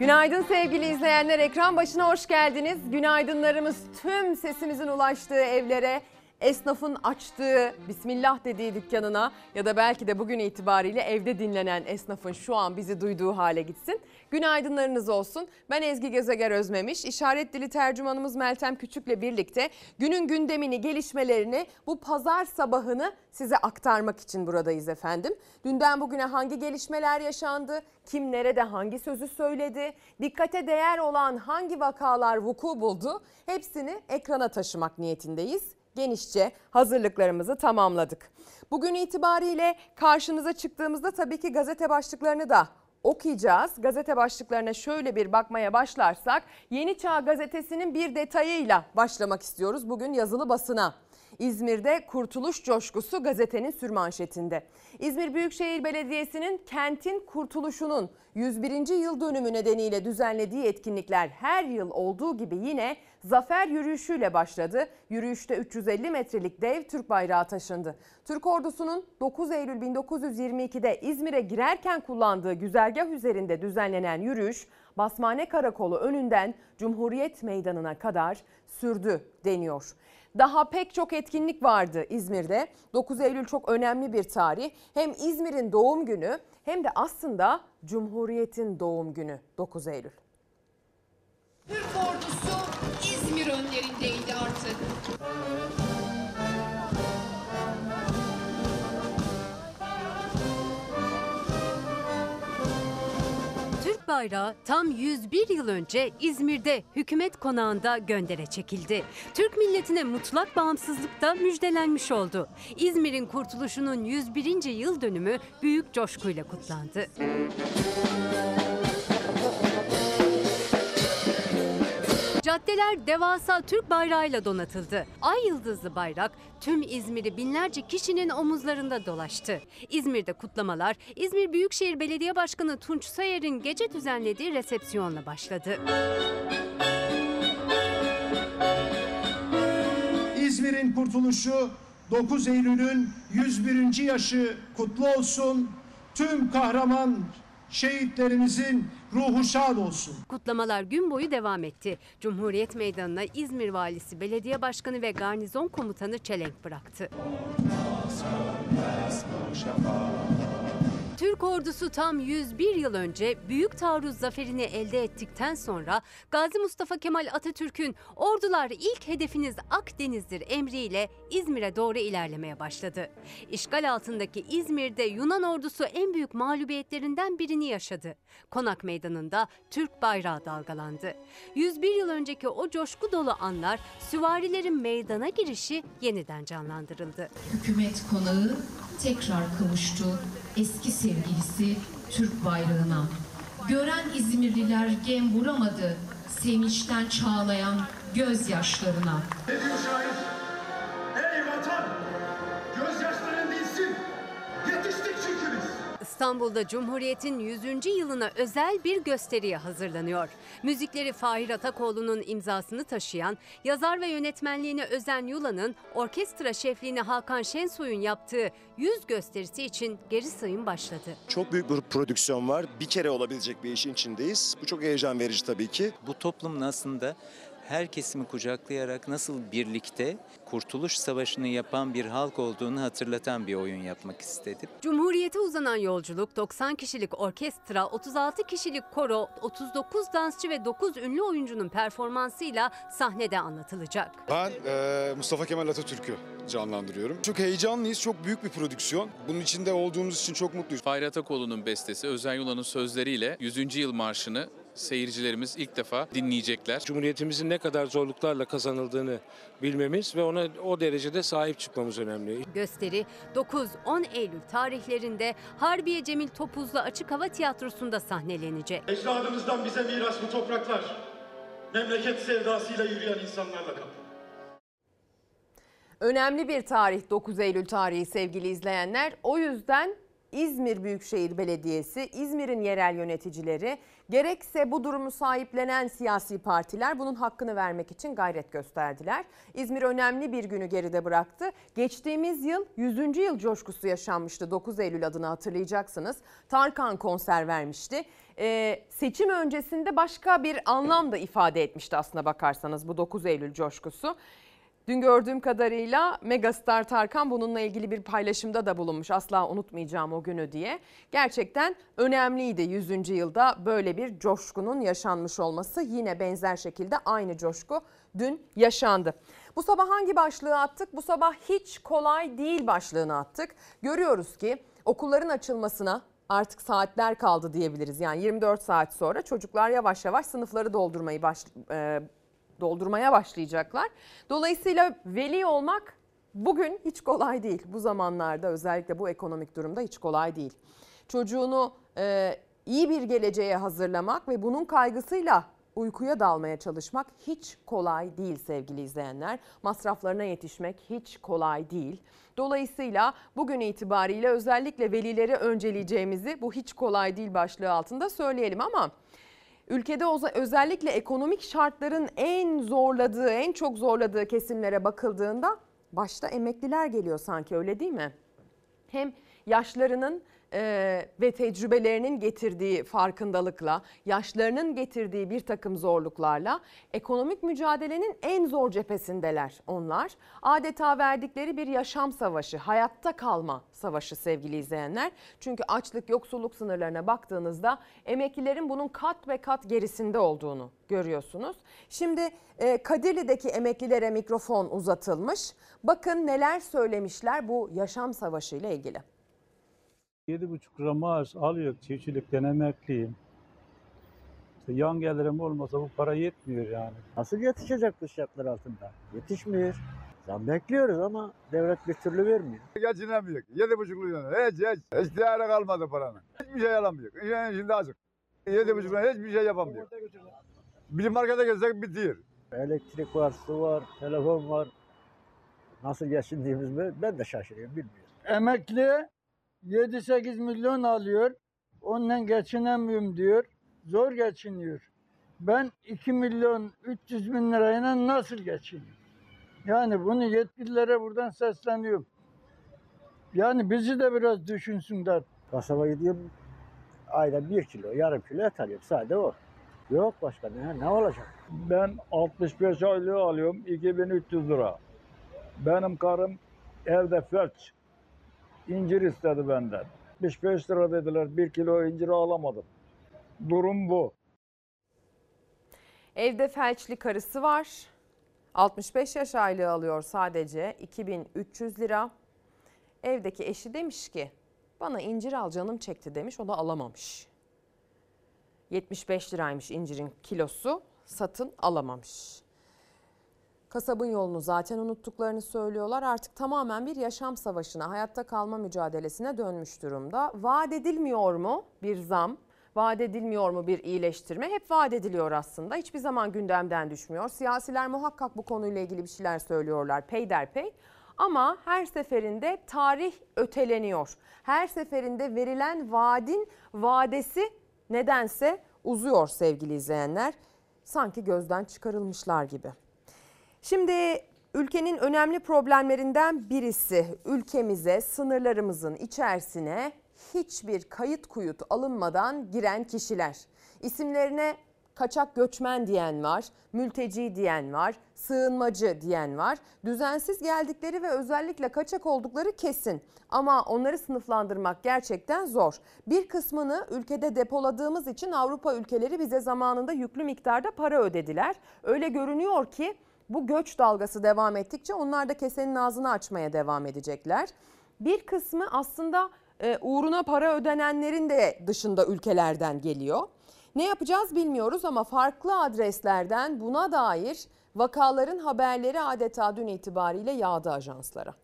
Günaydın sevgili izleyenler. Ekran başına hoş geldiniz. Günaydınlarımız tüm sesimizin ulaştığı evlere, esnafın açtığı, bismillah dediği dükkanına ya da belki de bugün itibariyle evde dinlenen esnafın şu an bizi duyduğu hale gitsin. Günaydınlarınız olsun. Ben Ezgi Gezeger Özmemiş. İşaret dili tercümanımız Meltem Küçük'le birlikte günün gündemini, gelişmelerini bu pazar sabahını size aktarmak için buradayız efendim. Dünden bugüne hangi gelişmeler yaşandı? Kim nerede hangi sözü söyledi? Dikkate değer olan hangi vakalar vuku buldu? Hepsini ekrana taşımak niyetindeyiz genişçe hazırlıklarımızı tamamladık. Bugün itibariyle karşınıza çıktığımızda tabii ki gazete başlıklarını da okuyacağız. Gazete başlıklarına şöyle bir bakmaya başlarsak Yeni Çağ gazetesinin bir detayıyla başlamak istiyoruz bugün yazılı basına. İzmir'de kurtuluş coşkusu gazetenin sürmanşetinde. İzmir Büyükşehir Belediyesi'nin kentin kurtuluşunun 101. yıl dönümü nedeniyle düzenlediği etkinlikler her yıl olduğu gibi yine zafer yürüyüşüyle başladı. Yürüyüşte 350 metrelik dev Türk bayrağı taşındı. Türk ordusunun 9 Eylül 1922'de İzmir'e girerken kullandığı güzergah üzerinde düzenlenen yürüyüş Basmane Karakolu önünden Cumhuriyet Meydanı'na kadar sürdü deniyor. Daha pek çok etkinlik vardı İzmir'de. 9 Eylül çok önemli bir tarih. Hem İzmir'in doğum günü hem de aslında Cumhuriyet'in doğum günü 9 Eylül. Türk ordusu İzmir önlerindeydi artık. Bayrağı tam 101 yıl önce İzmir'de hükümet konağında göndere çekildi. Türk milletine mutlak bağımsızlıkta müjdelenmiş oldu. İzmir'in kurtuluşunun 101. yıl dönümü büyük coşkuyla kutlandı. Caddeler devasa Türk bayrağıyla donatıldı. Ay yıldızlı bayrak tüm İzmir'i binlerce kişinin omuzlarında dolaştı. İzmir'de kutlamalar İzmir Büyükşehir Belediye Başkanı Tunç Sayer'in gece düzenlediği resepsiyonla başladı. İzmir'in kurtuluşu 9 Eylül'ün 101. yaşı kutlu olsun. Tüm kahraman şehitlerimizin ruhu şad olsun. Kutlamalar gün boyu devam etti. Cumhuriyet Meydanı'na İzmir Valisi, Belediye Başkanı ve Garnizon Komutanı çelenk bıraktı. Türk ordusu tam 101 yıl önce Büyük Taarruz zaferini elde ettikten sonra Gazi Mustafa Kemal Atatürk'ün ordular ilk hedefiniz Akdeniz'dir emriyle İzmir'e doğru ilerlemeye başladı. İşgal altındaki İzmir'de Yunan ordusu en büyük mağlubiyetlerinden birini yaşadı. Konak Meydanı'nda Türk bayrağı dalgalandı. 101 yıl önceki o coşku dolu anlar süvarilerin meydana girişi yeniden canlandırıldı. Hükümet konağı tekrar kavuştu eski sevgilisi Türk bayrağına. Gören İzmirliler gem vuramadı sevinçten çağlayan gözyaşlarına. Ne? İstanbul'da Cumhuriyet'in 100. yılına özel bir gösteriye hazırlanıyor. Müzikleri Fahir Atakoğlu'nun imzasını taşıyan, yazar ve yönetmenliğine Özen Yula'nın, orkestra şefliğini Hakan Şensoy'un yaptığı yüz gösterisi için geri sayım başladı. Çok büyük bir prodüksiyon var. Bir kere olabilecek bir işin içindeyiz. Bu çok heyecan verici tabii ki. Bu toplumun aslında her kesimi kucaklayarak nasıl birlikte Kurtuluş Savaşı'nı yapan bir halk olduğunu hatırlatan bir oyun yapmak istedim. Cumhuriyete uzanan yolculuk 90 kişilik orkestra, 36 kişilik koro, 39 dansçı ve 9 ünlü oyuncunun performansıyla sahnede anlatılacak. Ben eee, Mustafa Kemal Atatürk'ü canlandırıyorum. Çok heyecanlıyız, çok büyük bir prodüksiyon. Bunun içinde olduğumuz için çok mutluyuz. Fahri Atakoğlu'nun bestesi Özen Yula'nın sözleriyle 100. yıl marşını seyircilerimiz ilk defa dinleyecekler. Cumhuriyetimizin ne kadar zorluklarla kazanıldığını bilmemiz ve ona o derecede sahip çıkmamız önemli. Gösteri 9-10 Eylül tarihlerinde Harbiye Cemil Topuzlu Açık Hava Tiyatrosu'nda sahnelenecek. Ecdadımızdan bize miras bu topraklar. Memleket sevdasıyla yürüyen insanlarla kaplı. Önemli bir tarih 9 Eylül tarihi sevgili izleyenler. O yüzden İzmir Büyükşehir Belediyesi, İzmir'in yerel yöneticileri gerekse bu durumu sahiplenen siyasi partiler bunun hakkını vermek için gayret gösterdiler. İzmir önemli bir günü geride bıraktı. Geçtiğimiz yıl 100. yıl coşkusu yaşanmıştı 9 Eylül adını hatırlayacaksınız. Tarkan konser vermişti. Ee, seçim öncesinde başka bir anlam da ifade etmişti aslına bakarsanız bu 9 Eylül coşkusu. Dün gördüğüm kadarıyla Megastar Tarkan bununla ilgili bir paylaşımda da bulunmuş. Asla unutmayacağım o günü diye. Gerçekten önemliydi 100. yılda böyle bir coşkunun yaşanmış olması. Yine benzer şekilde aynı coşku dün yaşandı. Bu sabah hangi başlığı attık? Bu sabah hiç kolay değil başlığını attık. Görüyoruz ki okulların açılmasına artık saatler kaldı diyebiliriz. Yani 24 saat sonra çocuklar yavaş yavaş sınıfları doldurmayı baş, e, doldurmaya başlayacaklar. Dolayısıyla veli olmak bugün hiç kolay değil. Bu zamanlarda özellikle bu ekonomik durumda hiç kolay değil. Çocuğunu e, iyi bir geleceğe hazırlamak ve bunun kaygısıyla uykuya dalmaya çalışmak hiç kolay değil sevgili izleyenler. Masraflarına yetişmek hiç kolay değil. Dolayısıyla bugün itibariyle özellikle velileri önceleyeceğimizi bu hiç kolay değil başlığı altında söyleyelim ama ülkede özellikle ekonomik şartların en zorladığı, en çok zorladığı kesimlere bakıldığında başta emekliler geliyor sanki öyle değil mi? Hem yaşlarının e, ve tecrübelerinin getirdiği farkındalıkla, yaşlarının getirdiği bir takım zorluklarla ekonomik mücadelenin en zor cephesindeler onlar. Adeta verdikleri bir yaşam savaşı, hayatta kalma savaşı sevgili izleyenler. Çünkü açlık, yoksulluk sınırlarına baktığınızda emeklilerin bunun kat ve kat gerisinde olduğunu görüyorsunuz. Şimdi e, Kadirli'deki emeklilere mikrofon uzatılmış. Bakın neler söylemişler bu yaşam savaşı ile ilgili. 7,5 lira maaş alıyor çiftçilikten emekliyim. İşte yan gelirim olmasa bu para yetmiyor yani. Nasıl yetişecek bu şartlar altında? Yetişmiyor. Zam bekliyoruz ama devlet bir türlü vermiyor. Geçinemiyor. Yedi buçuk milyon. Hiç hiç. Hiç değeri kalmadı paranın. Hiçbir şey alamıyor. Yani şimdi azıcık. Yedi buçuk milyon hiçbir şey yapamıyor. Bir markete gelsek bitiyor. Elektrik var, su var, telefon var. Nasıl geçindiğimizi ben de şaşırıyorum bilmiyorum. Emekli 7-8 milyon alıyor. Onunla geçinemiyorum diyor. Zor geçiniyor. Ben 2 milyon 300 bin lirayla nasıl geçineyim? Yani bunu yetkililere buradan sesleniyorum. Yani bizi de biraz düşünsünler. Kasaba gidiyorum ayda 1 kilo, yarım kilo et alıyorum. Sadece o. Yok başka ne, ne olacak? Ben 65 aylığı alıyorum 2300 lira. Benim karım evde felç. İncir istedi benden. 65 lira dediler. Bir kilo incir alamadım. Durum bu. Evde felçli karısı var. 65 yaş aylığı alıyor sadece 2300 lira. Evdeki eşi demiş ki bana incir al canım çekti demiş o da alamamış. 75 liraymış incirin kilosu satın alamamış. Kasabın yolunu zaten unuttuklarını söylüyorlar. Artık tamamen bir yaşam savaşına, hayatta kalma mücadelesine dönmüş durumda. Vaat edilmiyor mu bir zam? Vaat edilmiyor mu bir iyileştirme? Hep vaat ediliyor aslında. Hiçbir zaman gündemden düşmüyor. Siyasiler muhakkak bu konuyla ilgili bir şeyler söylüyorlar peyderpey. Ama her seferinde tarih öteleniyor. Her seferinde verilen vaadin vadesi nedense uzuyor sevgili izleyenler. Sanki gözden çıkarılmışlar gibi. Şimdi ülkenin önemli problemlerinden birisi ülkemize, sınırlarımızın içerisine hiçbir kayıt kuyut alınmadan giren kişiler. İsimlerine kaçak göçmen diyen var, mülteci diyen var, sığınmacı diyen var. Düzensiz geldikleri ve özellikle kaçak oldukları kesin. Ama onları sınıflandırmak gerçekten zor. Bir kısmını ülkede depoladığımız için Avrupa ülkeleri bize zamanında yüklü miktarda para ödediler. Öyle görünüyor ki bu göç dalgası devam ettikçe onlar da kesenin ağzını açmaya devam edecekler. Bir kısmı aslında e, uğruna para ödenenlerin de dışında ülkelerden geliyor. Ne yapacağız bilmiyoruz ama farklı adreslerden buna dair vakaların haberleri adeta dün itibariyle yağdı ajanslara.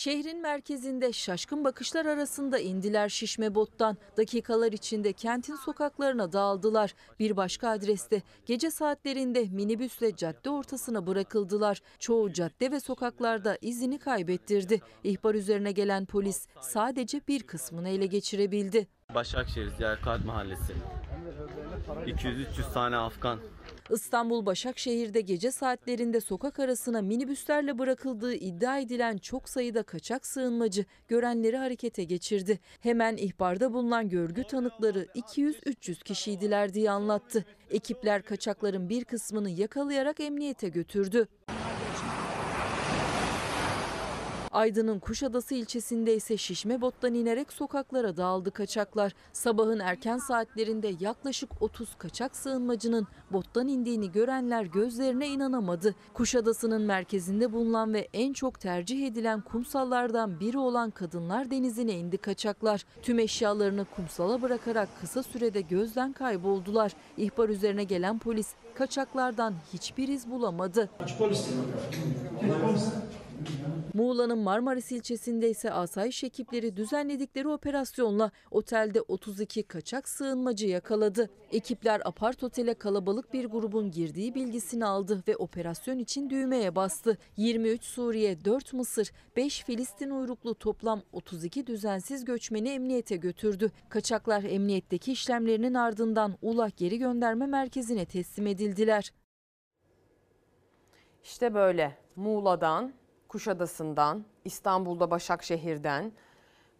Şehrin merkezinde şaşkın bakışlar arasında indiler şişme bottan. Dakikalar içinde kentin sokaklarına dağıldılar. Bir başka adreste gece saatlerinde minibüsle cadde ortasına bırakıldılar. Çoğu cadde ve sokaklarda izini kaybettirdi. İhbar üzerine gelen polis sadece bir kısmını ele geçirebildi. Başakşehir Ziyarkat Mahallesi. 200-300 tane Afgan. İstanbul Başakşehir'de gece saatlerinde sokak arasına minibüslerle bırakıldığı iddia edilen çok sayıda kaçak sığınmacı görenleri harekete geçirdi. Hemen ihbarda bulunan görgü tanıkları 200-300 kişiydiler diye anlattı. Ekipler kaçakların bir kısmını yakalayarak emniyete götürdü. Aydın'ın Kuşadası ilçesinde ise şişme bottan inerek sokaklara dağıldı kaçaklar. Sabahın erken saatlerinde yaklaşık 30 kaçak sığınmacının bottan indiğini görenler gözlerine inanamadı. Kuşadası'nın merkezinde bulunan ve en çok tercih edilen kumsallardan biri olan Kadınlar Denizi'ne indi kaçaklar. Tüm eşyalarını kumsala bırakarak kısa sürede gözden kayboldular. İhbar üzerine gelen polis kaçaklardan hiçbir iz bulamadı. Muğla'nın Marmaris ilçesinde ise asayiş ekipleri düzenledikleri operasyonla otelde 32 kaçak sığınmacı yakaladı. Ekipler apart otele kalabalık bir grubun girdiği bilgisini aldı ve operasyon için düğmeye bastı. 23 Suriye, 4 Mısır, 5 Filistin uyruklu toplam 32 düzensiz göçmeni emniyete götürdü. Kaçaklar emniyetteki işlemlerinin ardından Ula geri gönderme merkezine teslim edildiler. İşte böyle Muğla'dan, Kuşadası'ndan, İstanbul'da Başakşehir'den,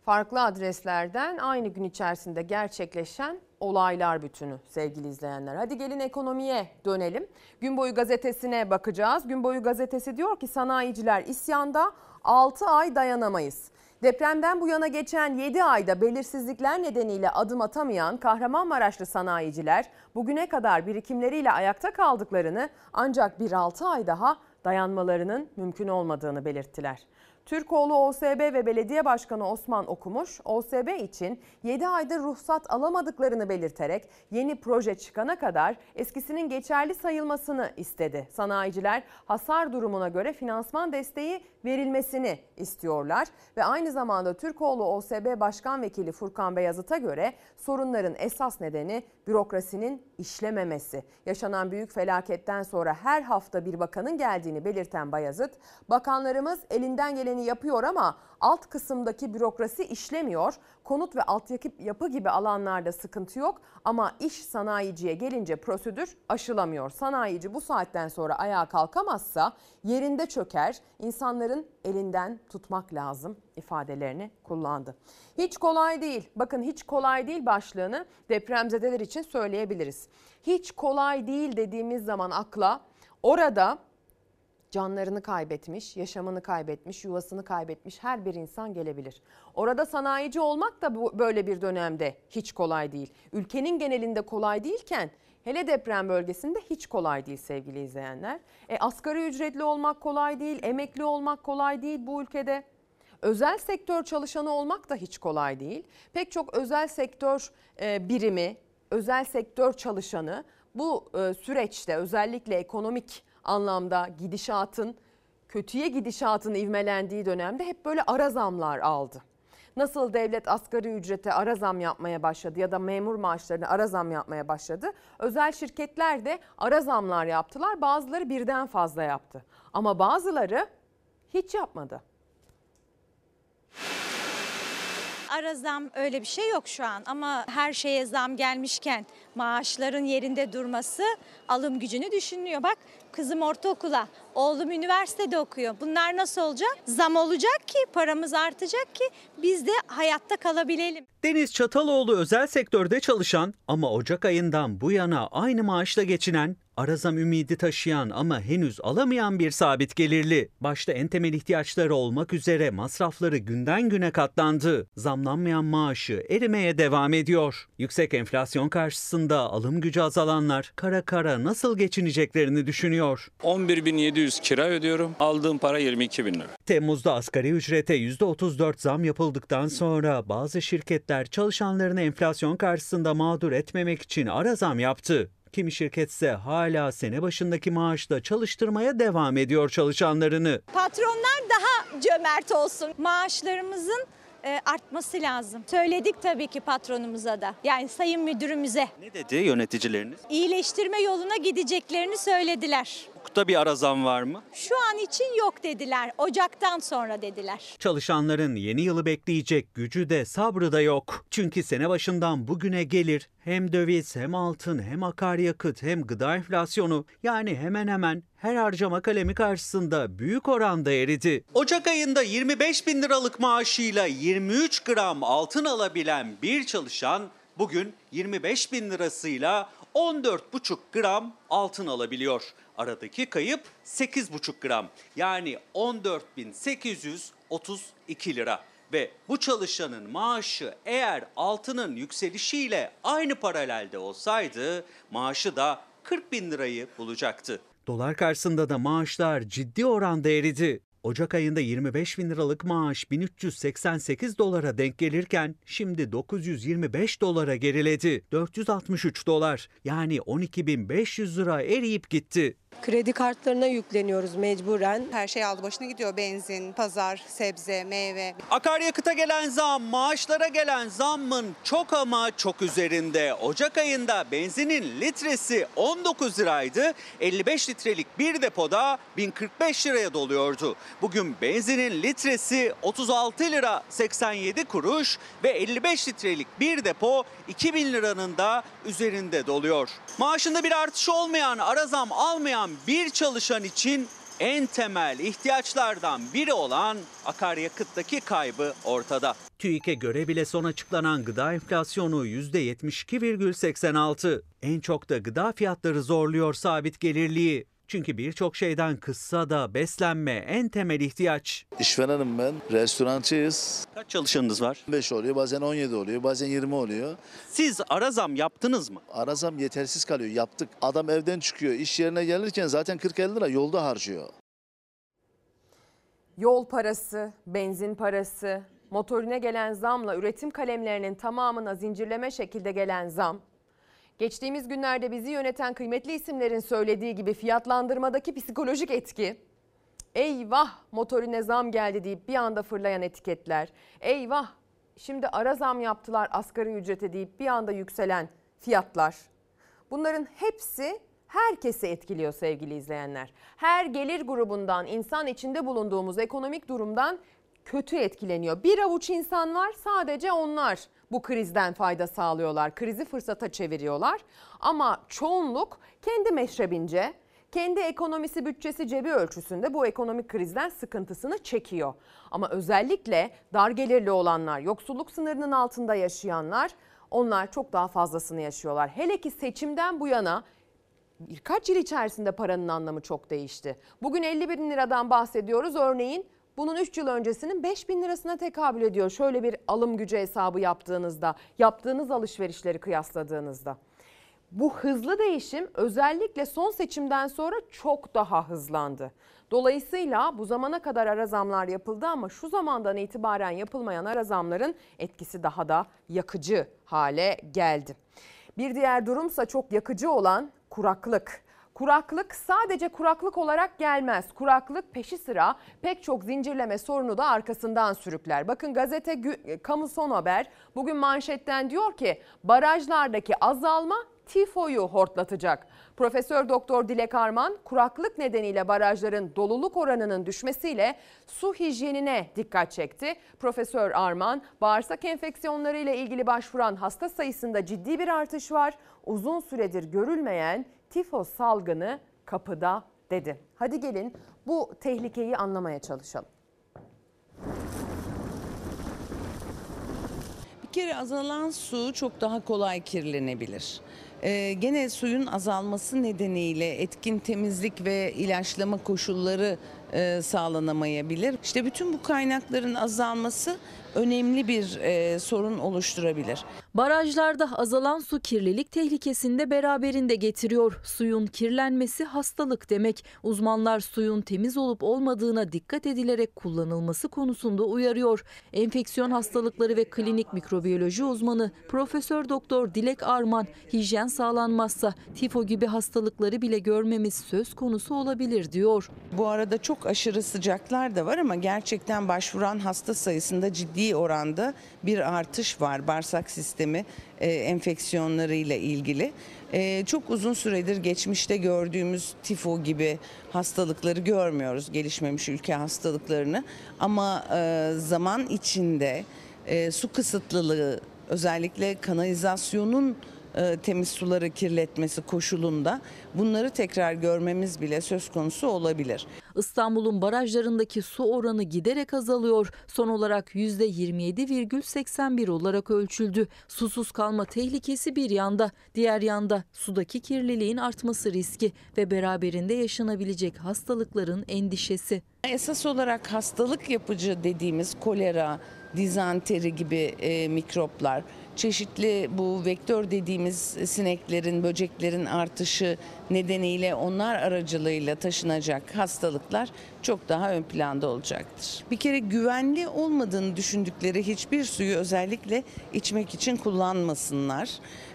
farklı adreslerden aynı gün içerisinde gerçekleşen olaylar bütünü sevgili izleyenler. Hadi gelin ekonomiye dönelim. Gün boyu gazetesine bakacağız. Gün boyu gazetesi diyor ki sanayiciler isyanda 6 ay dayanamayız. Depremden bu yana geçen 7 ayda belirsizlikler nedeniyle adım atamayan Kahramanmaraşlı sanayiciler bugüne kadar birikimleriyle ayakta kaldıklarını ancak bir 6 ay daha dayanmalarının mümkün olmadığını belirttiler. Türkoğlu OSB ve Belediye Başkanı Osman Okumuş, OSB için 7 aydır ruhsat alamadıklarını belirterek yeni proje çıkana kadar eskisinin geçerli sayılmasını istedi. Sanayiciler hasar durumuna göre finansman desteği verilmesini istiyorlar ve aynı zamanda Türkoğlu OSB Başkan Vekili Furkan Beyazıt'a göre sorunların esas nedeni bürokrasinin işlememesi. Yaşanan büyük felaketten sonra her hafta bir bakanın geldiğini belirten Bayazıt, bakanlarımız elinden geleni yapıyor ama alt kısımdaki bürokrasi işlemiyor. Konut ve altyapı gibi alanlarda sıkıntı yok ama iş sanayiciye gelince prosedür aşılamıyor. Sanayici bu saatten sonra ayağa kalkamazsa yerinde çöker. İnsanların elinden tutmak lazım ifadelerini kullandı. Hiç kolay değil. Bakın hiç kolay değil başlığını depremzedeler için söyleyebiliriz. Hiç kolay değil dediğimiz zaman akla orada canlarını kaybetmiş, yaşamını kaybetmiş, yuvasını kaybetmiş her bir insan gelebilir. Orada sanayici olmak da bu, böyle bir dönemde hiç kolay değil. Ülkenin genelinde kolay değilken hele deprem bölgesinde hiç kolay değil sevgili izleyenler. E, asgari ücretli olmak kolay değil, emekli olmak kolay değil bu ülkede. Özel sektör çalışanı olmak da hiç kolay değil. Pek çok özel sektör e, birimi, özel sektör çalışanı bu e, süreçte özellikle ekonomik anlamda gidişatın kötüye gidişatın ivmelendiği dönemde hep böyle ara zamlar aldı. Nasıl devlet asgari ücrete ara zam yapmaya başladı ya da memur maaşlarına ara zam yapmaya başladı. Özel şirketler de ara zamlar yaptılar. Bazıları birden fazla yaptı. Ama bazıları hiç yapmadı. Ara zam öyle bir şey yok şu an ama her şeye zam gelmişken maaşların yerinde durması alım gücünü düşünüyor. Bak kızım ortaokula, oğlum üniversitede okuyor. Bunlar nasıl olacak? Zam olacak ki paramız artacak ki biz de hayatta kalabilelim. Deniz Çataloğlu özel sektörde çalışan ama Ocak ayından bu yana aynı maaşla geçinen, arazam ümidi taşıyan ama henüz alamayan bir sabit gelirli. Başta en temel ihtiyaçları olmak üzere masrafları günden güne katlandı. Zamlanmayan maaşı erimeye devam ediyor. Yüksek enflasyon karşısında alım gücü azalanlar kara kara nasıl geçineceklerini düşünüyor. 11.700 kira ödüyorum. Aldığım para 22 bin lira. Temmuz'da asgari ücrete %34 zam yapıldıktan sonra bazı şirketler çalışanlarını enflasyon karşısında mağdur etmemek için ara zam yaptı. Kimi şirketse hala sene başındaki maaşla çalıştırmaya devam ediyor çalışanlarını. Patronlar daha cömert olsun. Maaşlarımızın e, artması lazım. Söyledik tabii ki patronumuza da. Yani sayın müdürümüze. Ne dedi yöneticileriniz? İyileştirme yoluna gideceklerini söylediler. Hukukta bir ara zam var mı? Şu an için yok dediler. Ocaktan sonra dediler. Çalışanların yeni yılı bekleyecek gücü de sabrı da yok. Çünkü sene başından bugüne gelir hem döviz hem altın hem akaryakıt hem gıda enflasyonu yani hemen hemen her harcama kalemi karşısında büyük oranda eridi. Ocak ayında 25 bin liralık maaşıyla 23 gram altın alabilen bir çalışan bugün 25 bin lirasıyla 14,5 gram altın alabiliyor. Aradaki kayıp 8,5 gram yani 14.832 lira. Ve bu çalışanın maaşı eğer altının yükselişiyle aynı paralelde olsaydı maaşı da 40 bin lirayı bulacaktı. Dolar karşısında da maaşlar ciddi oranda eridi. Ocak ayında 25 bin liralık maaş 1388 dolara denk gelirken şimdi 925 dolara geriledi. 463 dolar yani 12.500 lira eriyip gitti. Kredi kartlarına yükleniyoruz mecburen. Her şey aldı başına gidiyor. Benzin, pazar, sebze, meyve. Akaryakıta gelen zam, maaşlara gelen zammın çok ama çok üzerinde. Ocak ayında benzinin litresi 19 liraydı. 55 litrelik bir depoda 1045 liraya doluyordu. Bugün benzinin litresi 36 lira 87 kuruş ve 55 litrelik bir depo 2000 liranın da üzerinde doluyor. Maaşında bir artış olmayan, ara zam almayan bir çalışan için en temel ihtiyaçlardan biri olan akaryakıttaki kaybı ortada. TÜİK'e göre bile son açıklanan gıda enflasyonu %72,86. En çok da gıda fiyatları zorluyor sabit gelirliği. Çünkü birçok şeyden kıssa da beslenme en temel ihtiyaç. İşverenim ben. Restorancıyız. Kaç çalışanınız var? 5 oluyor, bazen 17 oluyor, bazen 20 oluyor. Siz ara zam yaptınız mı? Ara zam yetersiz kalıyor. Yaptık. Adam evden çıkıyor, iş yerine gelirken zaten 40-50 lira yolda harcıyor. Yol parası, benzin parası, motorine gelen zamla üretim kalemlerinin tamamına zincirleme şekilde gelen zam. Geçtiğimiz günlerde bizi yöneten kıymetli isimlerin söylediği gibi fiyatlandırmadaki psikolojik etki. Eyvah motorine zam geldi deyip bir anda fırlayan etiketler. Eyvah şimdi ara zam yaptılar asgari ücrete deyip bir anda yükselen fiyatlar. Bunların hepsi herkesi etkiliyor sevgili izleyenler. Her gelir grubundan, insan içinde bulunduğumuz ekonomik durumdan kötü etkileniyor. Bir avuç insan var sadece onlar bu krizden fayda sağlıyorlar. Krizi fırsata çeviriyorlar. Ama çoğunluk kendi meşrebince, kendi ekonomisi bütçesi cebi ölçüsünde bu ekonomik krizden sıkıntısını çekiyor. Ama özellikle dar gelirli olanlar, yoksulluk sınırının altında yaşayanlar onlar çok daha fazlasını yaşıyorlar. Hele ki seçimden bu yana birkaç yıl içerisinde paranın anlamı çok değişti. Bugün 50 bin liradan bahsediyoruz örneğin. Bunun 3 yıl öncesinin 5 bin lirasına tekabül ediyor. Şöyle bir alım gücü hesabı yaptığınızda, yaptığınız alışverişleri kıyasladığınızda. Bu hızlı değişim özellikle son seçimden sonra çok daha hızlandı. Dolayısıyla bu zamana kadar ara zamlar yapıldı ama şu zamandan itibaren yapılmayan ara zamların etkisi daha da yakıcı hale geldi. Bir diğer durumsa çok yakıcı olan kuraklık. Kuraklık sadece kuraklık olarak gelmez. Kuraklık peşi sıra pek çok zincirleme sorunu da arkasından sürükler. Bakın gazete Kamu Son Haber bugün manşetten diyor ki barajlardaki azalma tifoyu hortlatacak. Profesör Doktor Dilek Arman kuraklık nedeniyle barajların doluluk oranının düşmesiyle su hijyenine dikkat çekti. Profesör Arman bağırsak enfeksiyonları ile ilgili başvuran hasta sayısında ciddi bir artış var. Uzun süredir görülmeyen tifos salgını kapıda dedi. Hadi gelin bu tehlikeyi anlamaya çalışalım. Bir kere azalan su çok daha kolay kirlenebilir. Ee, gene suyun azalması nedeniyle etkin temizlik ve ilaçlama koşulları e, sağlanamayabilir. İşte bütün bu kaynakların azalması önemli bir e, sorun oluşturabilir. Barajlarda azalan su kirlilik tehlikesini de beraberinde getiriyor. Suyun kirlenmesi hastalık demek. Uzmanlar suyun temiz olup olmadığına dikkat edilerek kullanılması konusunda uyarıyor. Enfeksiyon hastalıkları ve klinik mikrobiyoloji uzmanı Profesör Doktor Dilek Arman hijyen sağlanmazsa tifo gibi hastalıkları bile görmemiz söz konusu olabilir diyor. Bu arada çok aşırı sıcaklar da var ama gerçekten başvuran hasta sayısında ciddi oranda bir artış var bağırsak sistemi e, enfeksiyonlarıyla ilgili. E, çok uzun süredir geçmişte gördüğümüz tifo gibi hastalıkları görmüyoruz gelişmemiş ülke hastalıklarını ama e, zaman içinde e, su kısıtlılığı özellikle kanalizasyonun temiz suları kirletmesi koşulunda bunları tekrar görmemiz bile söz konusu olabilir. İstanbul'un barajlarındaki su oranı giderek azalıyor. Son olarak %27,81 olarak ölçüldü. Susuz kalma tehlikesi bir yanda, diğer yanda sudaki kirliliğin artması riski ve beraberinde yaşanabilecek hastalıkların endişesi. Esas olarak hastalık yapıcı dediğimiz kolera, dizanteri gibi e, mikroplar, çeşitli bu vektör dediğimiz sineklerin, böceklerin artışı nedeniyle onlar aracılığıyla taşınacak hastalıklar çok daha ön planda olacaktır. Bir kere güvenli olmadığını düşündükleri hiçbir suyu özellikle içmek için kullanmasınlar.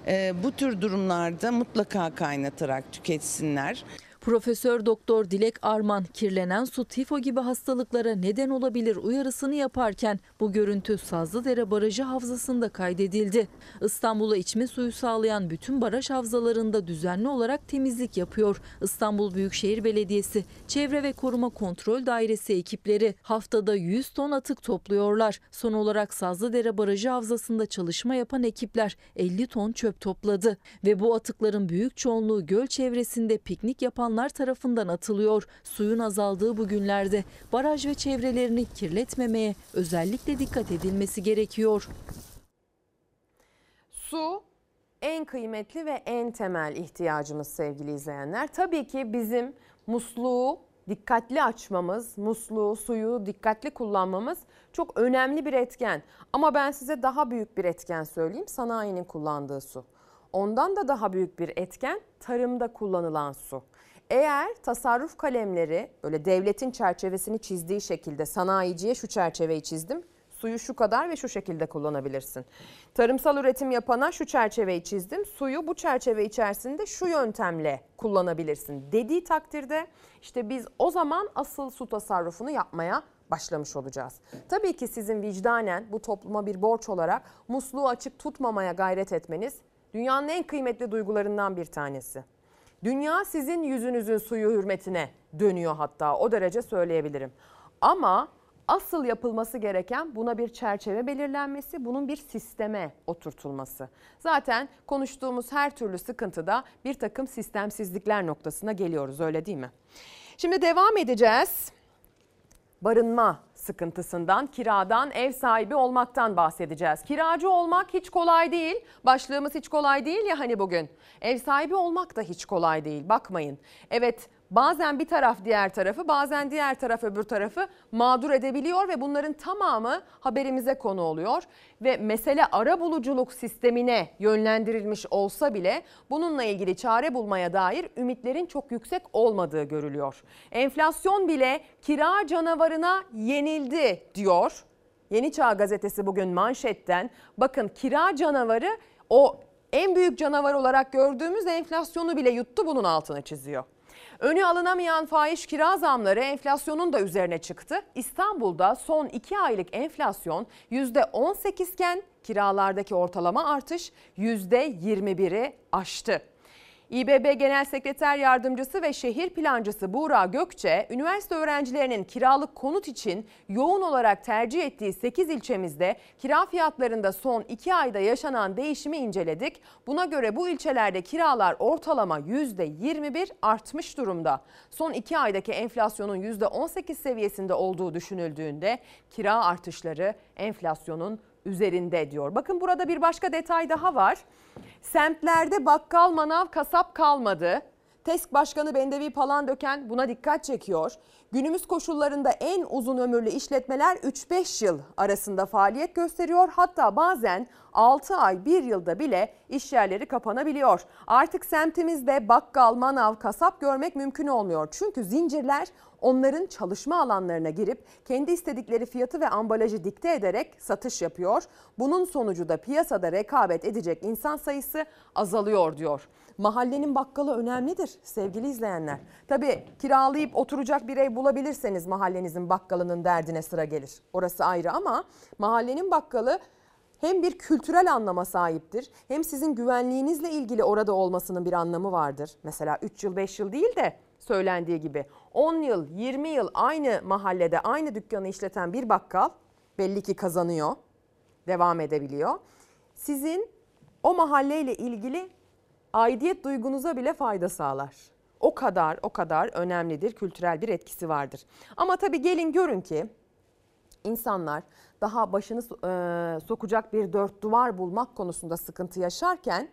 E, bu tür durumlarda mutlaka kaynatarak tüketsinler. Profesör Doktor Dilek Arman kirlenen su tifo gibi hastalıklara neden olabilir uyarısını yaparken bu görüntü Sazlıdere Barajı havzasında kaydedildi. İstanbul'a içme suyu sağlayan bütün baraj havzalarında düzenli olarak temizlik yapıyor. İstanbul Büyükşehir Belediyesi Çevre ve Koruma Kontrol Dairesi ekipleri haftada 100 ton atık topluyorlar. Son olarak Sazlıdere Barajı havzasında çalışma yapan ekipler 50 ton çöp topladı ve bu atıkların büyük çoğunluğu göl çevresinde piknik yapan tarafından atılıyor. Suyun azaldığı bu günlerde baraj ve çevrelerini kirletmemeye özellikle dikkat edilmesi gerekiyor. Su en kıymetli ve en temel ihtiyacımız sevgili izleyenler. Tabii ki bizim musluğu dikkatli açmamız, musluğu, suyu dikkatli kullanmamız çok önemli bir etken. Ama ben size daha büyük bir etken söyleyeyim. Sanayinin kullandığı su. Ondan da daha büyük bir etken tarımda kullanılan su. Eğer tasarruf kalemleri böyle devletin çerçevesini çizdiği şekilde sanayiciye şu çerçeveyi çizdim. Suyu şu kadar ve şu şekilde kullanabilirsin. Tarımsal üretim yapana şu çerçeveyi çizdim. Suyu bu çerçeve içerisinde şu yöntemle kullanabilirsin dediği takdirde işte biz o zaman asıl su tasarrufunu yapmaya başlamış olacağız. Tabii ki sizin vicdanen bu topluma bir borç olarak musluğu açık tutmamaya gayret etmeniz dünyanın en kıymetli duygularından bir tanesi. Dünya sizin yüzünüzün suyu hürmetine dönüyor hatta o derece söyleyebilirim. Ama asıl yapılması gereken buna bir çerçeve belirlenmesi, bunun bir sisteme oturtulması. Zaten konuştuğumuz her türlü sıkıntıda bir takım sistemsizlikler noktasına geliyoruz öyle değil mi? Şimdi devam edeceğiz. Barınma sıkıntısından, kiradan, ev sahibi olmaktan bahsedeceğiz. Kiracı olmak hiç kolay değil. Başlığımız hiç kolay değil ya hani bugün. Ev sahibi olmak da hiç kolay değil. Bakmayın. Evet bazen bir taraf diğer tarafı bazen diğer taraf öbür tarafı mağdur edebiliyor ve bunların tamamı haberimize konu oluyor. Ve mesele ara buluculuk sistemine yönlendirilmiş olsa bile bununla ilgili çare bulmaya dair ümitlerin çok yüksek olmadığı görülüyor. Enflasyon bile kira canavarına yenildi diyor. Yeni Çağ gazetesi bugün manşetten bakın kira canavarı o en büyük canavar olarak gördüğümüz enflasyonu bile yuttu bunun altını çiziyor. Önü alınamayan fahiş kira zamları enflasyonun da üzerine çıktı. İstanbul'da son 2 aylık enflasyon %18 iken kiralardaki ortalama artış %21'i aştı. İBB Genel Sekreter Yardımcısı ve Şehir Plancısı Buğra Gökçe, üniversite öğrencilerinin kiralık konut için yoğun olarak tercih ettiği 8 ilçemizde kira fiyatlarında son 2 ayda yaşanan değişimi inceledik. Buna göre bu ilçelerde kiralar ortalama %21 artmış durumda. Son 2 aydaki enflasyonun %18 seviyesinde olduğu düşünüldüğünde kira artışları enflasyonun üzerinde diyor. Bakın burada bir başka detay daha var. Semtlerde bakkal, manav, kasap kalmadı. TESK Başkanı Bendevi Palandöken buna dikkat çekiyor. Günümüz koşullarında en uzun ömürlü işletmeler 3-5 yıl arasında faaliyet gösteriyor. Hatta bazen 6 ay 1 yılda bile iş yerleri kapanabiliyor. Artık semtimizde bakkal, manav, kasap görmek mümkün olmuyor. Çünkü zincirler onların çalışma alanlarına girip kendi istedikleri fiyatı ve ambalajı dikte ederek satış yapıyor. Bunun sonucu da piyasada rekabet edecek insan sayısı azalıyor diyor. Mahallenin bakkalı önemlidir sevgili izleyenler. Tabii kiralayıp oturacak bir ev bulabilirseniz mahallenizin bakkalının derdine sıra gelir. Orası ayrı ama mahallenin bakkalı hem bir kültürel anlama sahiptir hem sizin güvenliğinizle ilgili orada olmasının bir anlamı vardır. Mesela 3 yıl 5 yıl değil de söylendiği gibi 10 yıl 20 yıl aynı mahallede aynı dükkanı işleten bir bakkal belli ki kazanıyor, devam edebiliyor. Sizin o mahalleyle ilgili aidiyet duygunuza bile fayda sağlar. O kadar o kadar önemlidir, kültürel bir etkisi vardır. Ama tabii gelin görün ki insanlar daha başını e, sokacak bir dört duvar bulmak konusunda sıkıntı yaşarken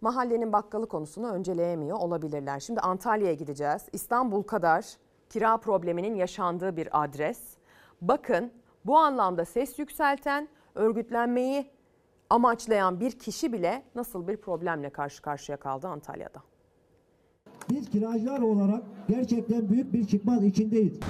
mahallenin bakkalı konusunu önceleyemiyor olabilirler. Şimdi Antalya'ya gideceğiz. İstanbul kadar kira probleminin yaşandığı bir adres. Bakın bu anlamda ses yükselten, örgütlenmeyi amaçlayan bir kişi bile nasıl bir problemle karşı karşıya kaldı Antalya'da. Biz kiracılar olarak gerçekten büyük bir çıkmaz içindeyiz.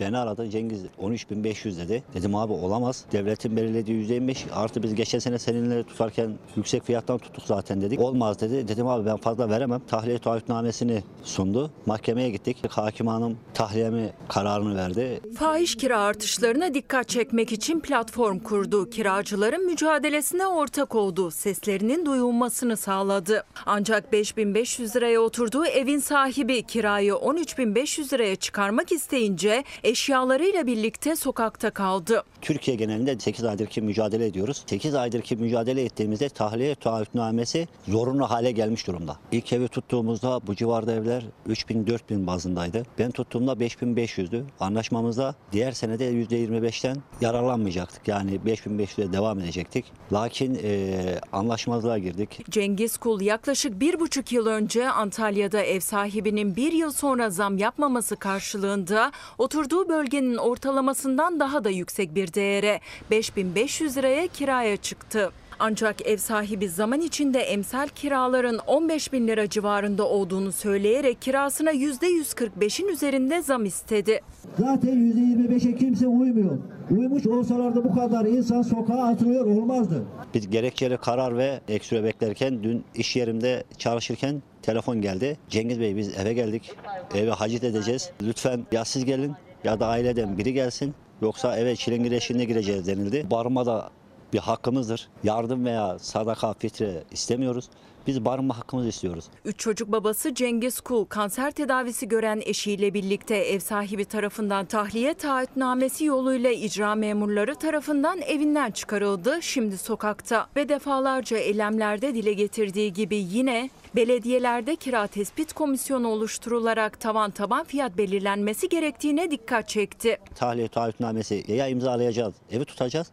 Beni aradı Cengiz 13.500 dedi. Dedim abi olamaz. Devletin belirlediği %25 artı biz geçen sene seninle tutarken yüksek fiyattan tuttuk zaten dedik. Olmaz dedi. Dedim abi ben fazla veremem. Tahliye taahhütnamesini sundu. Mahkemeye gittik. Hakim hanım tahliyemi kararını verdi. Fahiş kira artışlarına dikkat çekmek için platform kurdu. Kiracıların mücadelesine ortak oldu. Seslerinin duyulmasını sağladı. Ancak 5500 liraya oturduğu evin sahibi kirayı 13500 liraya çıkarmak isteyince eşyalarıyla birlikte sokakta kaldı. Türkiye genelinde 8 aydır ki mücadele ediyoruz. 8 aydır ki mücadele ettiğimizde tahliye taahhütnamesi zorunlu hale gelmiş durumda. İlk evi tuttuğumuzda bu civarda evler 3000-4000 bazındaydı. Ben tuttuğumda 5500'dü. Anlaşmamızda diğer senede %25'ten yararlanmayacaktık. Yani 5500'e devam edecektik. Lakin e, anlaşmazlığa girdik. Cengiz Kul yaklaşık bir buçuk yıl önce Antalya'da ev sahibinin bir yıl sonra zam yapmaması karşılığında oturduğu bölgenin ortalamasından daha da yüksek bir değere 5500 liraya kiraya çıktı. Ancak ev sahibi zaman içinde emsal kiraların 15 bin lira civarında olduğunu söyleyerek kirasına %145'in üzerinde zam istedi. Zaten %25'e kimse uymuyor. Uymuş olsalardı bu kadar insan sokağa atılıyor olmazdı. Biz gerekçeli karar ve ek süre beklerken dün iş yerimde çalışırken telefon geldi. Cengiz Bey biz eve geldik. Eve hacit edeceğiz. Lütfen ya siz gelin ya da aileden biri gelsin. Yoksa eve çilingir eşliğine gireceğiz denildi. Barınma da bir hakkımızdır. Yardım veya sadaka, fitre istemiyoruz. Biz barınma hakkımızı istiyoruz. Üç çocuk babası Cengiz Kul kanser tedavisi gören eşiyle birlikte ev sahibi tarafından tahliye taahhütnamesi yoluyla icra memurları tarafından evinden çıkarıldı. Şimdi sokakta ve defalarca eylemlerde dile getirdiği gibi yine belediyelerde kira tespit komisyonu oluşturularak tavan taban fiyat belirlenmesi gerektiğine dikkat çekti. Tahliye taahhütnamesi ya imzalayacağız, evi tutacağız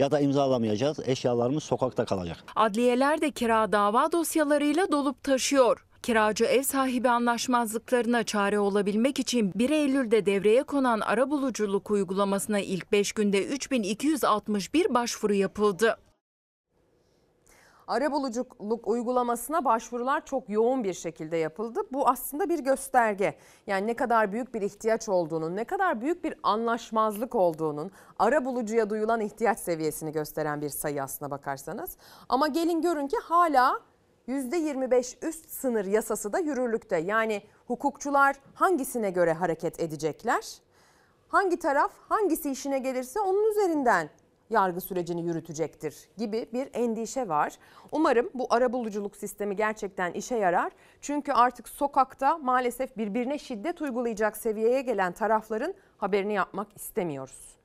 ya da imzalamayacağız. Eşyalarımız sokakta kalacak. Adliyeler de kira dava dosyalarıyla dolup taşıyor. Kiracı ev sahibi anlaşmazlıklarına çare olabilmek için 1 Eylül'de devreye konan arabuluculuk uygulamasına ilk 5 günde 3261 başvuru yapıldı. Arabuluculuk uygulamasına başvurular çok yoğun bir şekilde yapıldı. Bu aslında bir gösterge. Yani ne kadar büyük bir ihtiyaç olduğunun, ne kadar büyük bir anlaşmazlık olduğunun, arabulucuya duyulan ihtiyaç seviyesini gösteren bir sayı aslına bakarsanız. Ama gelin görün ki hala %25 üst sınır yasası da yürürlükte. Yani hukukçular hangisine göre hareket edecekler? Hangi taraf hangisi işine gelirse onun üzerinden yargı sürecini yürütecektir gibi bir endişe var. Umarım bu arabuluculuk sistemi gerçekten işe yarar. Çünkü artık sokakta maalesef birbirine şiddet uygulayacak seviyeye gelen tarafların haberini yapmak istemiyoruz.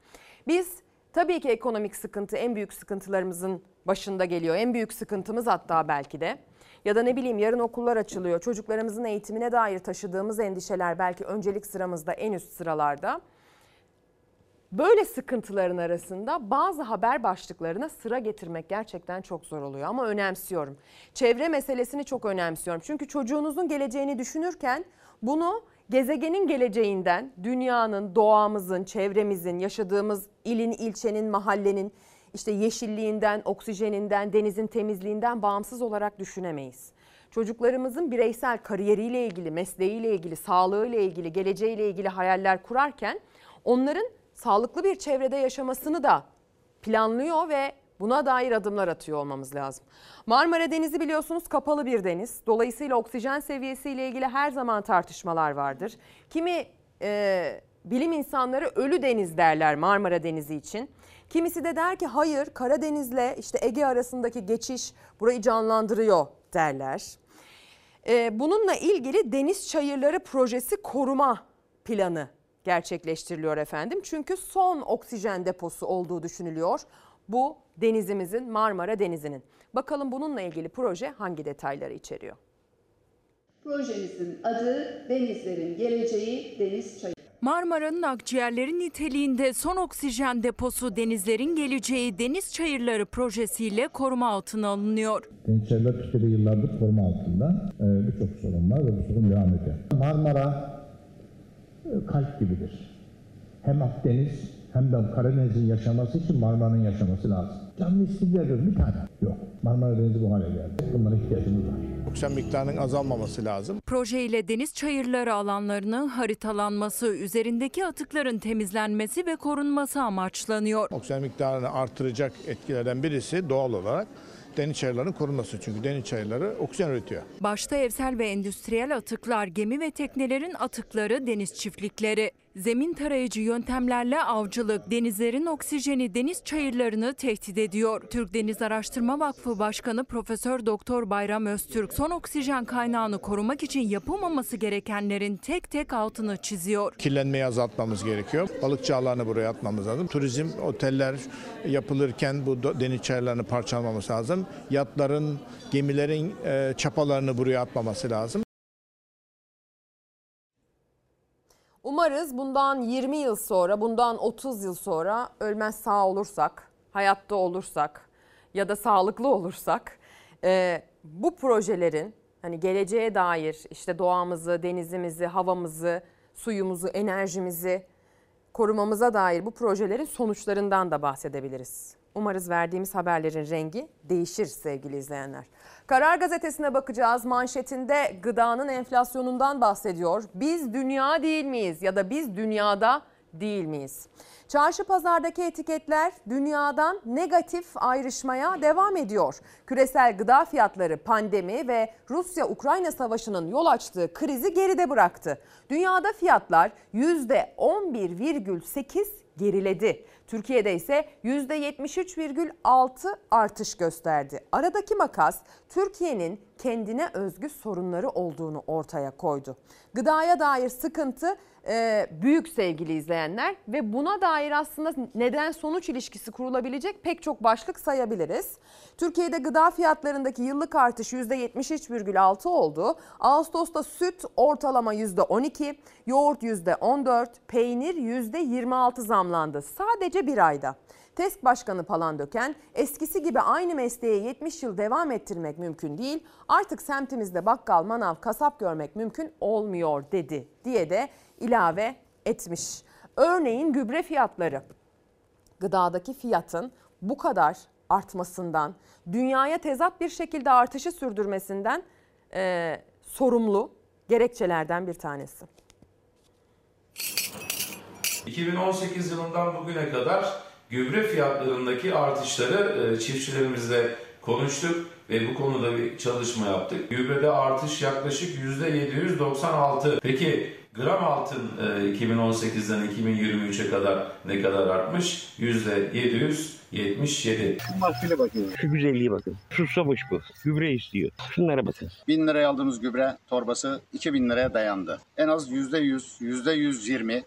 Biz tabii ki ekonomik sıkıntı en büyük sıkıntılarımızın başında geliyor. En büyük sıkıntımız hatta belki de. Ya da ne bileyim yarın okullar açılıyor. Çocuklarımızın eğitimine dair taşıdığımız endişeler belki öncelik sıramızda en üst sıralarda. Böyle sıkıntıların arasında bazı haber başlıklarına sıra getirmek gerçekten çok zor oluyor ama önemsiyorum. Çevre meselesini çok önemsiyorum. Çünkü çocuğunuzun geleceğini düşünürken bunu gezegenin geleceğinden, dünyanın, doğamızın, çevremizin, yaşadığımız ilin, ilçenin, mahallenin işte yeşilliğinden, oksijeninden, denizin temizliğinden bağımsız olarak düşünemeyiz. Çocuklarımızın bireysel kariyeriyle ilgili, mesleğiyle ilgili, sağlığıyla ilgili, geleceğiyle ilgili hayaller kurarken onların sağlıklı bir çevrede yaşamasını da planlıyor ve buna dair adımlar atıyor olmamız lazım. Marmara Denizi biliyorsunuz kapalı bir deniz. Dolayısıyla oksijen seviyesiyle ilgili her zaman tartışmalar vardır. Kimi e, bilim insanları ölü deniz derler Marmara Denizi için. Kimisi de der ki hayır Karadeniz'le işte Ege arasındaki geçiş burayı canlandırıyor derler. E, bununla ilgili Deniz Çayırları Projesi koruma planı gerçekleştiriliyor efendim. Çünkü son oksijen deposu olduğu düşünülüyor bu denizimizin Marmara Denizi'nin. Bakalım bununla ilgili proje hangi detayları içeriyor? Projemizin adı Denizlerin Geleceği Deniz Çayı. Marmara'nın akciğerleri niteliğinde son oksijen deposu denizlerin geleceği deniz çayırları projesiyle koruma altına alınıyor. Gençlerler Türkiye'de yıllardır koruma altında. Ee, Birçok sorun var ve bu sorun devam ediyor. Marmara kalp gibidir. Hem Akdeniz hem de Karadeniz'in yaşaması için Marmara'nın yaşaması lazım. Canlı ediyoruz bir tane. Yok. Marmara Denizi bu hale geldi. Bunlara ihtiyacımız var. Oksijen miktarının azalmaması lazım. Proje ile deniz çayırları alanlarının haritalanması, üzerindeki atıkların temizlenmesi ve korunması amaçlanıyor. Oksijen miktarını artıracak etkilerden birisi doğal olarak deniz çayırlarının korunması. Çünkü deniz çayırları oksijen üretiyor. Başta evsel ve endüstriyel atıklar, gemi ve teknelerin atıkları, deniz çiftlikleri. Zemin tarayıcı yöntemlerle avcılık, denizlerin oksijeni deniz çayırlarını tehdit ediyor. Türk Deniz Araştırma Vakfı Başkanı Profesör Doktor Bayram Öztürk son oksijen kaynağını korumak için yapılmaması gerekenlerin tek tek altını çiziyor. Kirlenmeyi azaltmamız gerekiyor. Balıkçı ağlarını buraya atmamız lazım. Turizm, oteller yapılırken bu deniz çayırlarını parçalamaması lazım. Yatların, gemilerin e, çapalarını buraya atmaması lazım. Umarız bundan 20 yıl sonra, bundan 30 yıl sonra ölmez sağ olursak, hayatta olursak ya da sağlıklı olursak e, bu projelerin hani geleceğe dair işte doğamızı, denizimizi, havamızı, suyumuzu, enerjimizi korumamıza dair bu projelerin sonuçlarından da bahsedebiliriz. Umarız verdiğimiz haberlerin rengi değişir sevgili izleyenler. Karar Gazetesi'ne bakacağız. Manşetinde gıdanın enflasyonundan bahsediyor. Biz dünya değil miyiz ya da biz dünyada değil miyiz? Çarşı pazardaki etiketler dünyadan negatif ayrışmaya devam ediyor. Küresel gıda fiyatları pandemi ve Rusya-Ukrayna savaşının yol açtığı krizi geride bıraktı. Dünyada fiyatlar %11,8 geriledi. Türkiye'de ise %73,6 artış gösterdi. Aradaki makas Türkiye'nin kendine özgü sorunları olduğunu ortaya koydu. Gıdaya dair sıkıntı e, büyük sevgili izleyenler ve buna dair aslında neden sonuç ilişkisi kurulabilecek pek çok başlık sayabiliriz. Türkiye'de gıda fiyatlarındaki yıllık artış %73,6 oldu. Ağustos'ta süt ortalama %12, yoğurt %14, peynir %26 zamlandı sadece bir ayda. TESK Başkanı Palandöken eskisi gibi aynı mesleğe 70 yıl devam ettirmek mümkün değil. Artık semtimizde bakkal, manav, kasap görmek mümkün olmuyor dedi diye de ilave etmiş. Örneğin gübre fiyatları. Gıdadaki fiyatın bu kadar artmasından, dünyaya tezat bir şekilde artışı sürdürmesinden e, sorumlu gerekçelerden bir tanesi. 2018 yılından bugüne kadar gübre fiyatlarındaki artışları e, çiftçilerimizle konuştuk ve bu konuda bir çalışma yaptık. Gübrede artış yaklaşık %796. Peki gram altın 2018'den 2023'e kadar ne kadar artmış? %777. Mahsule bakın. Şu güzelliğe bakın. Susamış bu. Gübre istiyor. Şunlara bakın. 1000 liraya aldığımız gübre torbası 2000 liraya dayandı. En az %100, %120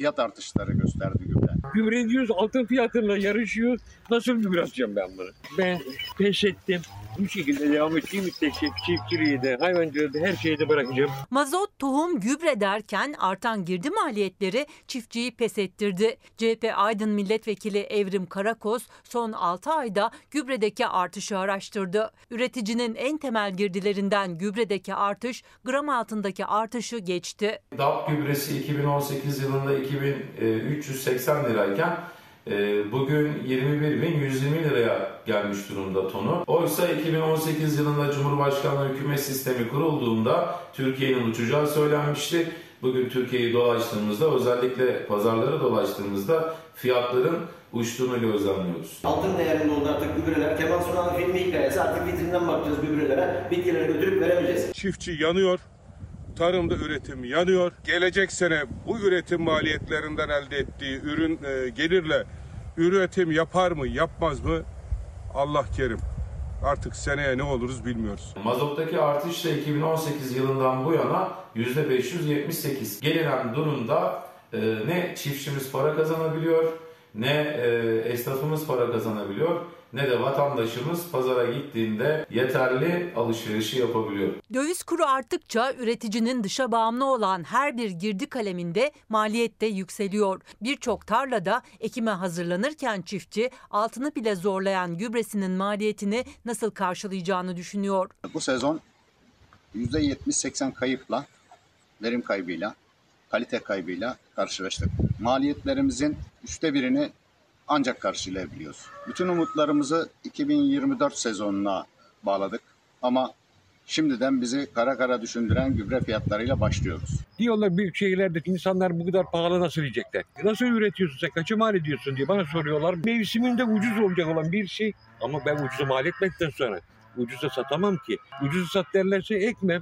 fiyat artışları gösterdi gübre. Gübre diyoruz altın fiyatıyla yarışıyor. Nasıl gübre atacağım ben bunu? Ben pes ettim. Bu şekilde devam ettiği müddetçe çiftçiliği de hayvancılığı da her şeyi de bırakacağım. Mazot, tohum, gübre derken artan girdi maliyetleri çiftçiyi pes ettirdi. CHP Aydın Milletvekili Evrim Karakoz son 6 ayda gübredeki artışı araştırdı. Üreticinin en temel girdilerinden gübredeki artış gram altındaki artışı geçti. DAP gübresi 2018 yılında 2380 lirayken e, bugün 21.120 liraya gelmiş durumda tonu. Oysa 2018 yılında Cumhurbaşkanlığı hükümet sistemi kurulduğunda Türkiye'nin uçacağı söylenmişti. Bugün Türkiye'yi dolaştığımızda özellikle pazarları dolaştığımızda fiyatların uçtuğunu gözlemliyoruz. Altın değerinde oldu artık gübreler. Kemal Sunal'ın filmi hikayesi artık vitrinden bakacağız gübrelere. Bitkilere götürüp veremeyeceğiz. Çiftçi yanıyor. Tarımda üretim yanıyor. Gelecek sene bu üretim maliyetlerinden elde ettiği ürün e, gelirle üretim yapar mı yapmaz mı Allah kerim. Artık seneye ne oluruz bilmiyoruz. Mazottaki artış da 2018 yılından bu yana %578. Gelinen durumda e, ne çiftçimiz para kazanabiliyor, ne e, esnafımız para kazanabiliyor, ne de vatandaşımız pazara gittiğinde yeterli alışverişi yapabiliyor. Döviz kuru arttıkça üreticinin dışa bağımlı olan her bir girdi kaleminde maliyet de yükseliyor. Birçok tarlada ekime hazırlanırken çiftçi altını bile zorlayan gübresinin maliyetini nasıl karşılayacağını düşünüyor. Bu sezon %70-80 kayıpla, verim kaybıyla, kalite kaybıyla karşılaştık. Maliyetlerimizin üçte birini ancak karşılayabiliyoruz. Bütün umutlarımızı 2024 sezonuna bağladık ama şimdiden bizi kara kara düşündüren gübre fiyatlarıyla başlıyoruz. Diyorlar büyük şehirlerde insanlar bu kadar pahalı nasıl yiyecekler? Nasıl üretiyorsun sen? Kaça mal ediyorsun diye bana soruyorlar. Mevsiminde ucuz olacak olan bir şey ama ben ucuza mal etmekten sonra ucuza satamam ki. Ucuza sat derlerse ekmem.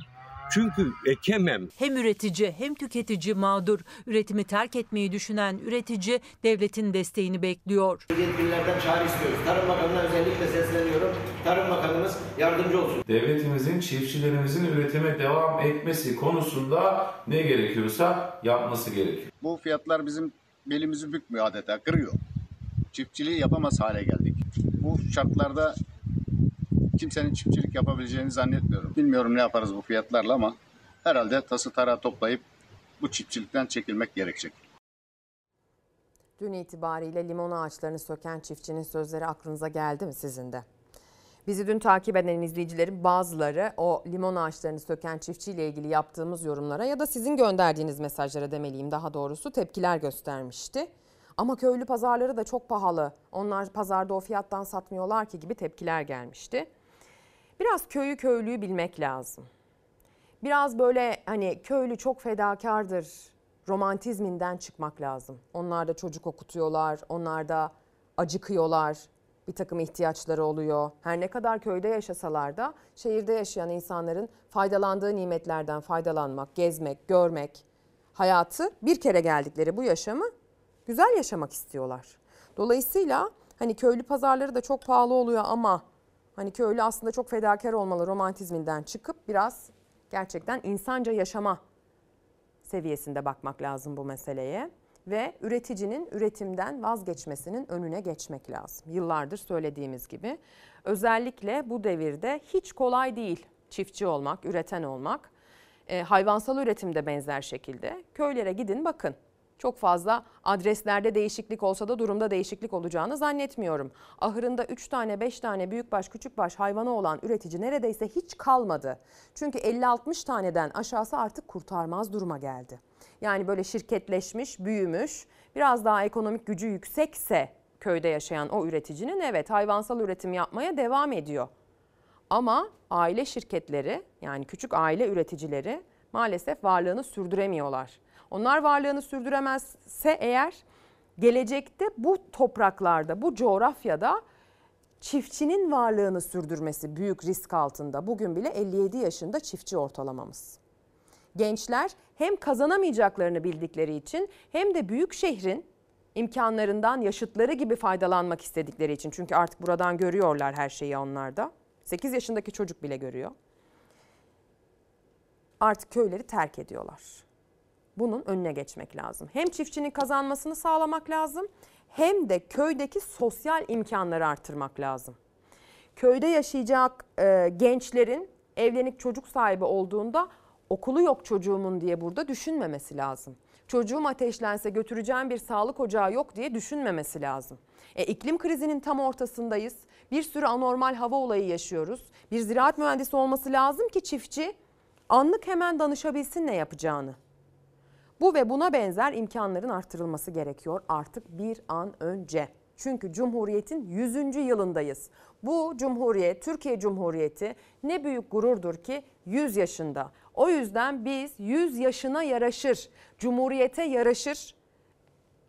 Çünkü ekemem. Hem üretici hem tüketici mağdur. Üretimi terk etmeyi düşünen üretici devletin desteğini bekliyor. Yetkililerden çağrı istiyoruz. Tarım Bakanı'na özellikle sesleniyorum. Tarım Bakanımız yardımcı olsun. Devletimizin çiftçilerimizin üretime devam etmesi konusunda ne gerekiyorsa yapması gerekiyor. Bu fiyatlar bizim belimizi bükmüyor adeta, kırıyor. Çiftçiliği yapamaz hale geldik. Bu şartlarda kimsenin çiftçilik yapabileceğini zannetmiyorum. Bilmiyorum ne yaparız bu fiyatlarla ama herhalde tası tarağı toplayıp bu çiftçilikten çekilmek gerekecek. Dün itibariyle limon ağaçlarını söken çiftçinin sözleri aklınıza geldi mi sizin de? Bizi dün takip eden izleyicilerin bazıları o limon ağaçlarını söken çiftçiyle ilgili yaptığımız yorumlara ya da sizin gönderdiğiniz mesajlara demeliyim daha doğrusu tepkiler göstermişti. Ama köylü pazarları da çok pahalı. Onlar pazarda o fiyattan satmıyorlar ki gibi tepkiler gelmişti. Biraz köyü köylüyü bilmek lazım. Biraz böyle hani köylü çok fedakardır romantizminden çıkmak lazım. Onlar da çocuk okutuyorlar, onlar da acıkıyorlar, bir takım ihtiyaçları oluyor. Her ne kadar köyde yaşasalar da şehirde yaşayan insanların faydalandığı nimetlerden faydalanmak, gezmek, görmek, hayatı bir kere geldikleri bu yaşamı güzel yaşamak istiyorlar. Dolayısıyla hani köylü pazarları da çok pahalı oluyor ama hani köylü aslında çok fedakar olmalı romantizminden çıkıp biraz gerçekten insanca yaşama seviyesinde bakmak lazım bu meseleye ve üreticinin üretimden vazgeçmesinin önüne geçmek lazım. Yıllardır söylediğimiz gibi özellikle bu devirde hiç kolay değil çiftçi olmak, üreten olmak. E, hayvansal üretimde benzer şekilde köylere gidin bakın. Çok fazla adreslerde değişiklik olsa da durumda değişiklik olacağını zannetmiyorum. Ahırında 3 tane 5 tane büyükbaş küçükbaş hayvanı olan üretici neredeyse hiç kalmadı. Çünkü 50-60 taneden aşağısı artık kurtarmaz duruma geldi. Yani böyle şirketleşmiş, büyümüş, biraz daha ekonomik gücü yüksekse köyde yaşayan o üreticinin evet hayvansal üretim yapmaya devam ediyor. Ama aile şirketleri yani küçük aile üreticileri maalesef varlığını sürdüremiyorlar. Onlar varlığını sürdüremezse eğer gelecekte bu topraklarda, bu coğrafyada çiftçinin varlığını sürdürmesi büyük risk altında. Bugün bile 57 yaşında çiftçi ortalamamız. Gençler hem kazanamayacaklarını bildikleri için hem de büyük şehrin imkanlarından yaşıtları gibi faydalanmak istedikleri için. Çünkü artık buradan görüyorlar her şeyi onlarda. 8 yaşındaki çocuk bile görüyor. Artık köyleri terk ediyorlar. Bunun önüne geçmek lazım. Hem çiftçinin kazanmasını sağlamak lazım hem de köydeki sosyal imkanları artırmak lazım. köyde yaşayacak e, gençlerin evlenip çocuk sahibi olduğunda okulu yok çocuğumun diye burada düşünmemesi lazım. Çocuğum ateşlense götüreceğim bir sağlık ocağı yok diye düşünmemesi lazım. E, iklim krizinin tam ortasındayız. Bir sürü anormal hava olayı yaşıyoruz. Bir ziraat mühendisi olması lazım ki çiftçi anlık hemen danışabilsin ne yapacağını. Bu ve buna benzer imkanların artırılması gerekiyor artık bir an önce. Çünkü Cumhuriyet'in 100. yılındayız. Bu Cumhuriyet, Türkiye Cumhuriyeti ne büyük gururdur ki 100 yaşında. O yüzden biz 100 yaşına yaraşır, Cumhuriyete yaraşır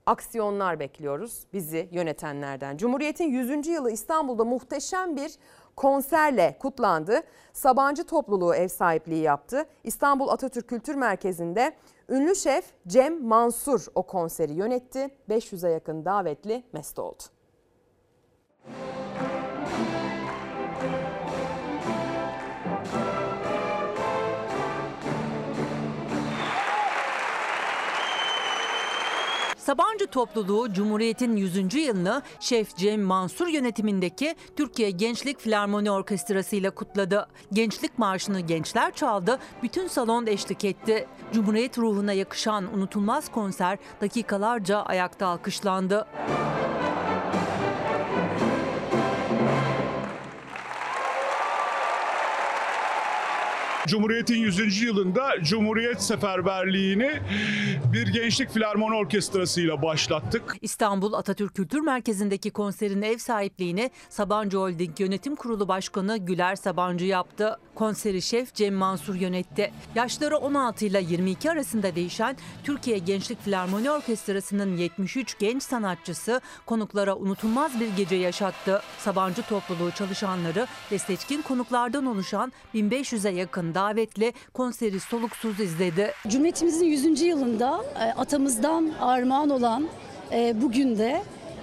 aksiyonlar bekliyoruz bizi yönetenlerden. Cumhuriyet'in 100. yılı İstanbul'da muhteşem bir konserle kutlandı. Sabancı topluluğu ev sahipliği yaptı. İstanbul Atatürk Kültür Merkezi'nde ünlü şef Cem Mansur o konseri yönetti. 500'e yakın davetli mest oldu. Sabancı topluluğu Cumhuriyet'in 100. yılını Şef Cem Mansur yönetimindeki Türkiye Gençlik Filarmoni Orkestrası ile kutladı. Gençlik marşını gençler çaldı, bütün salon eşlik etti. Cumhuriyet ruhuna yakışan unutulmaz konser dakikalarca ayakta alkışlandı. Cumhuriyet'in 100. yılında Cumhuriyet Seferberliğini bir gençlik filarmoni orkestrasıyla başlattık. İstanbul Atatürk Kültür Merkezi'ndeki konserin ev sahipliğini Sabancı Holding Yönetim Kurulu Başkanı Güler Sabancı yaptı. Konseri şef Cem Mansur yönetti. Yaşları 16 ile 22 arasında değişen Türkiye Gençlik Filarmoni Orkestrası'nın 73 genç sanatçısı konuklara unutulmaz bir gece yaşattı. Sabancı topluluğu çalışanları ve seçkin konuklardan oluşan 1500'e yakın davetli konseri soluksuz izledi. Cumhuriyetimizin 100. yılında e, atamızdan armağan olan e, bugün de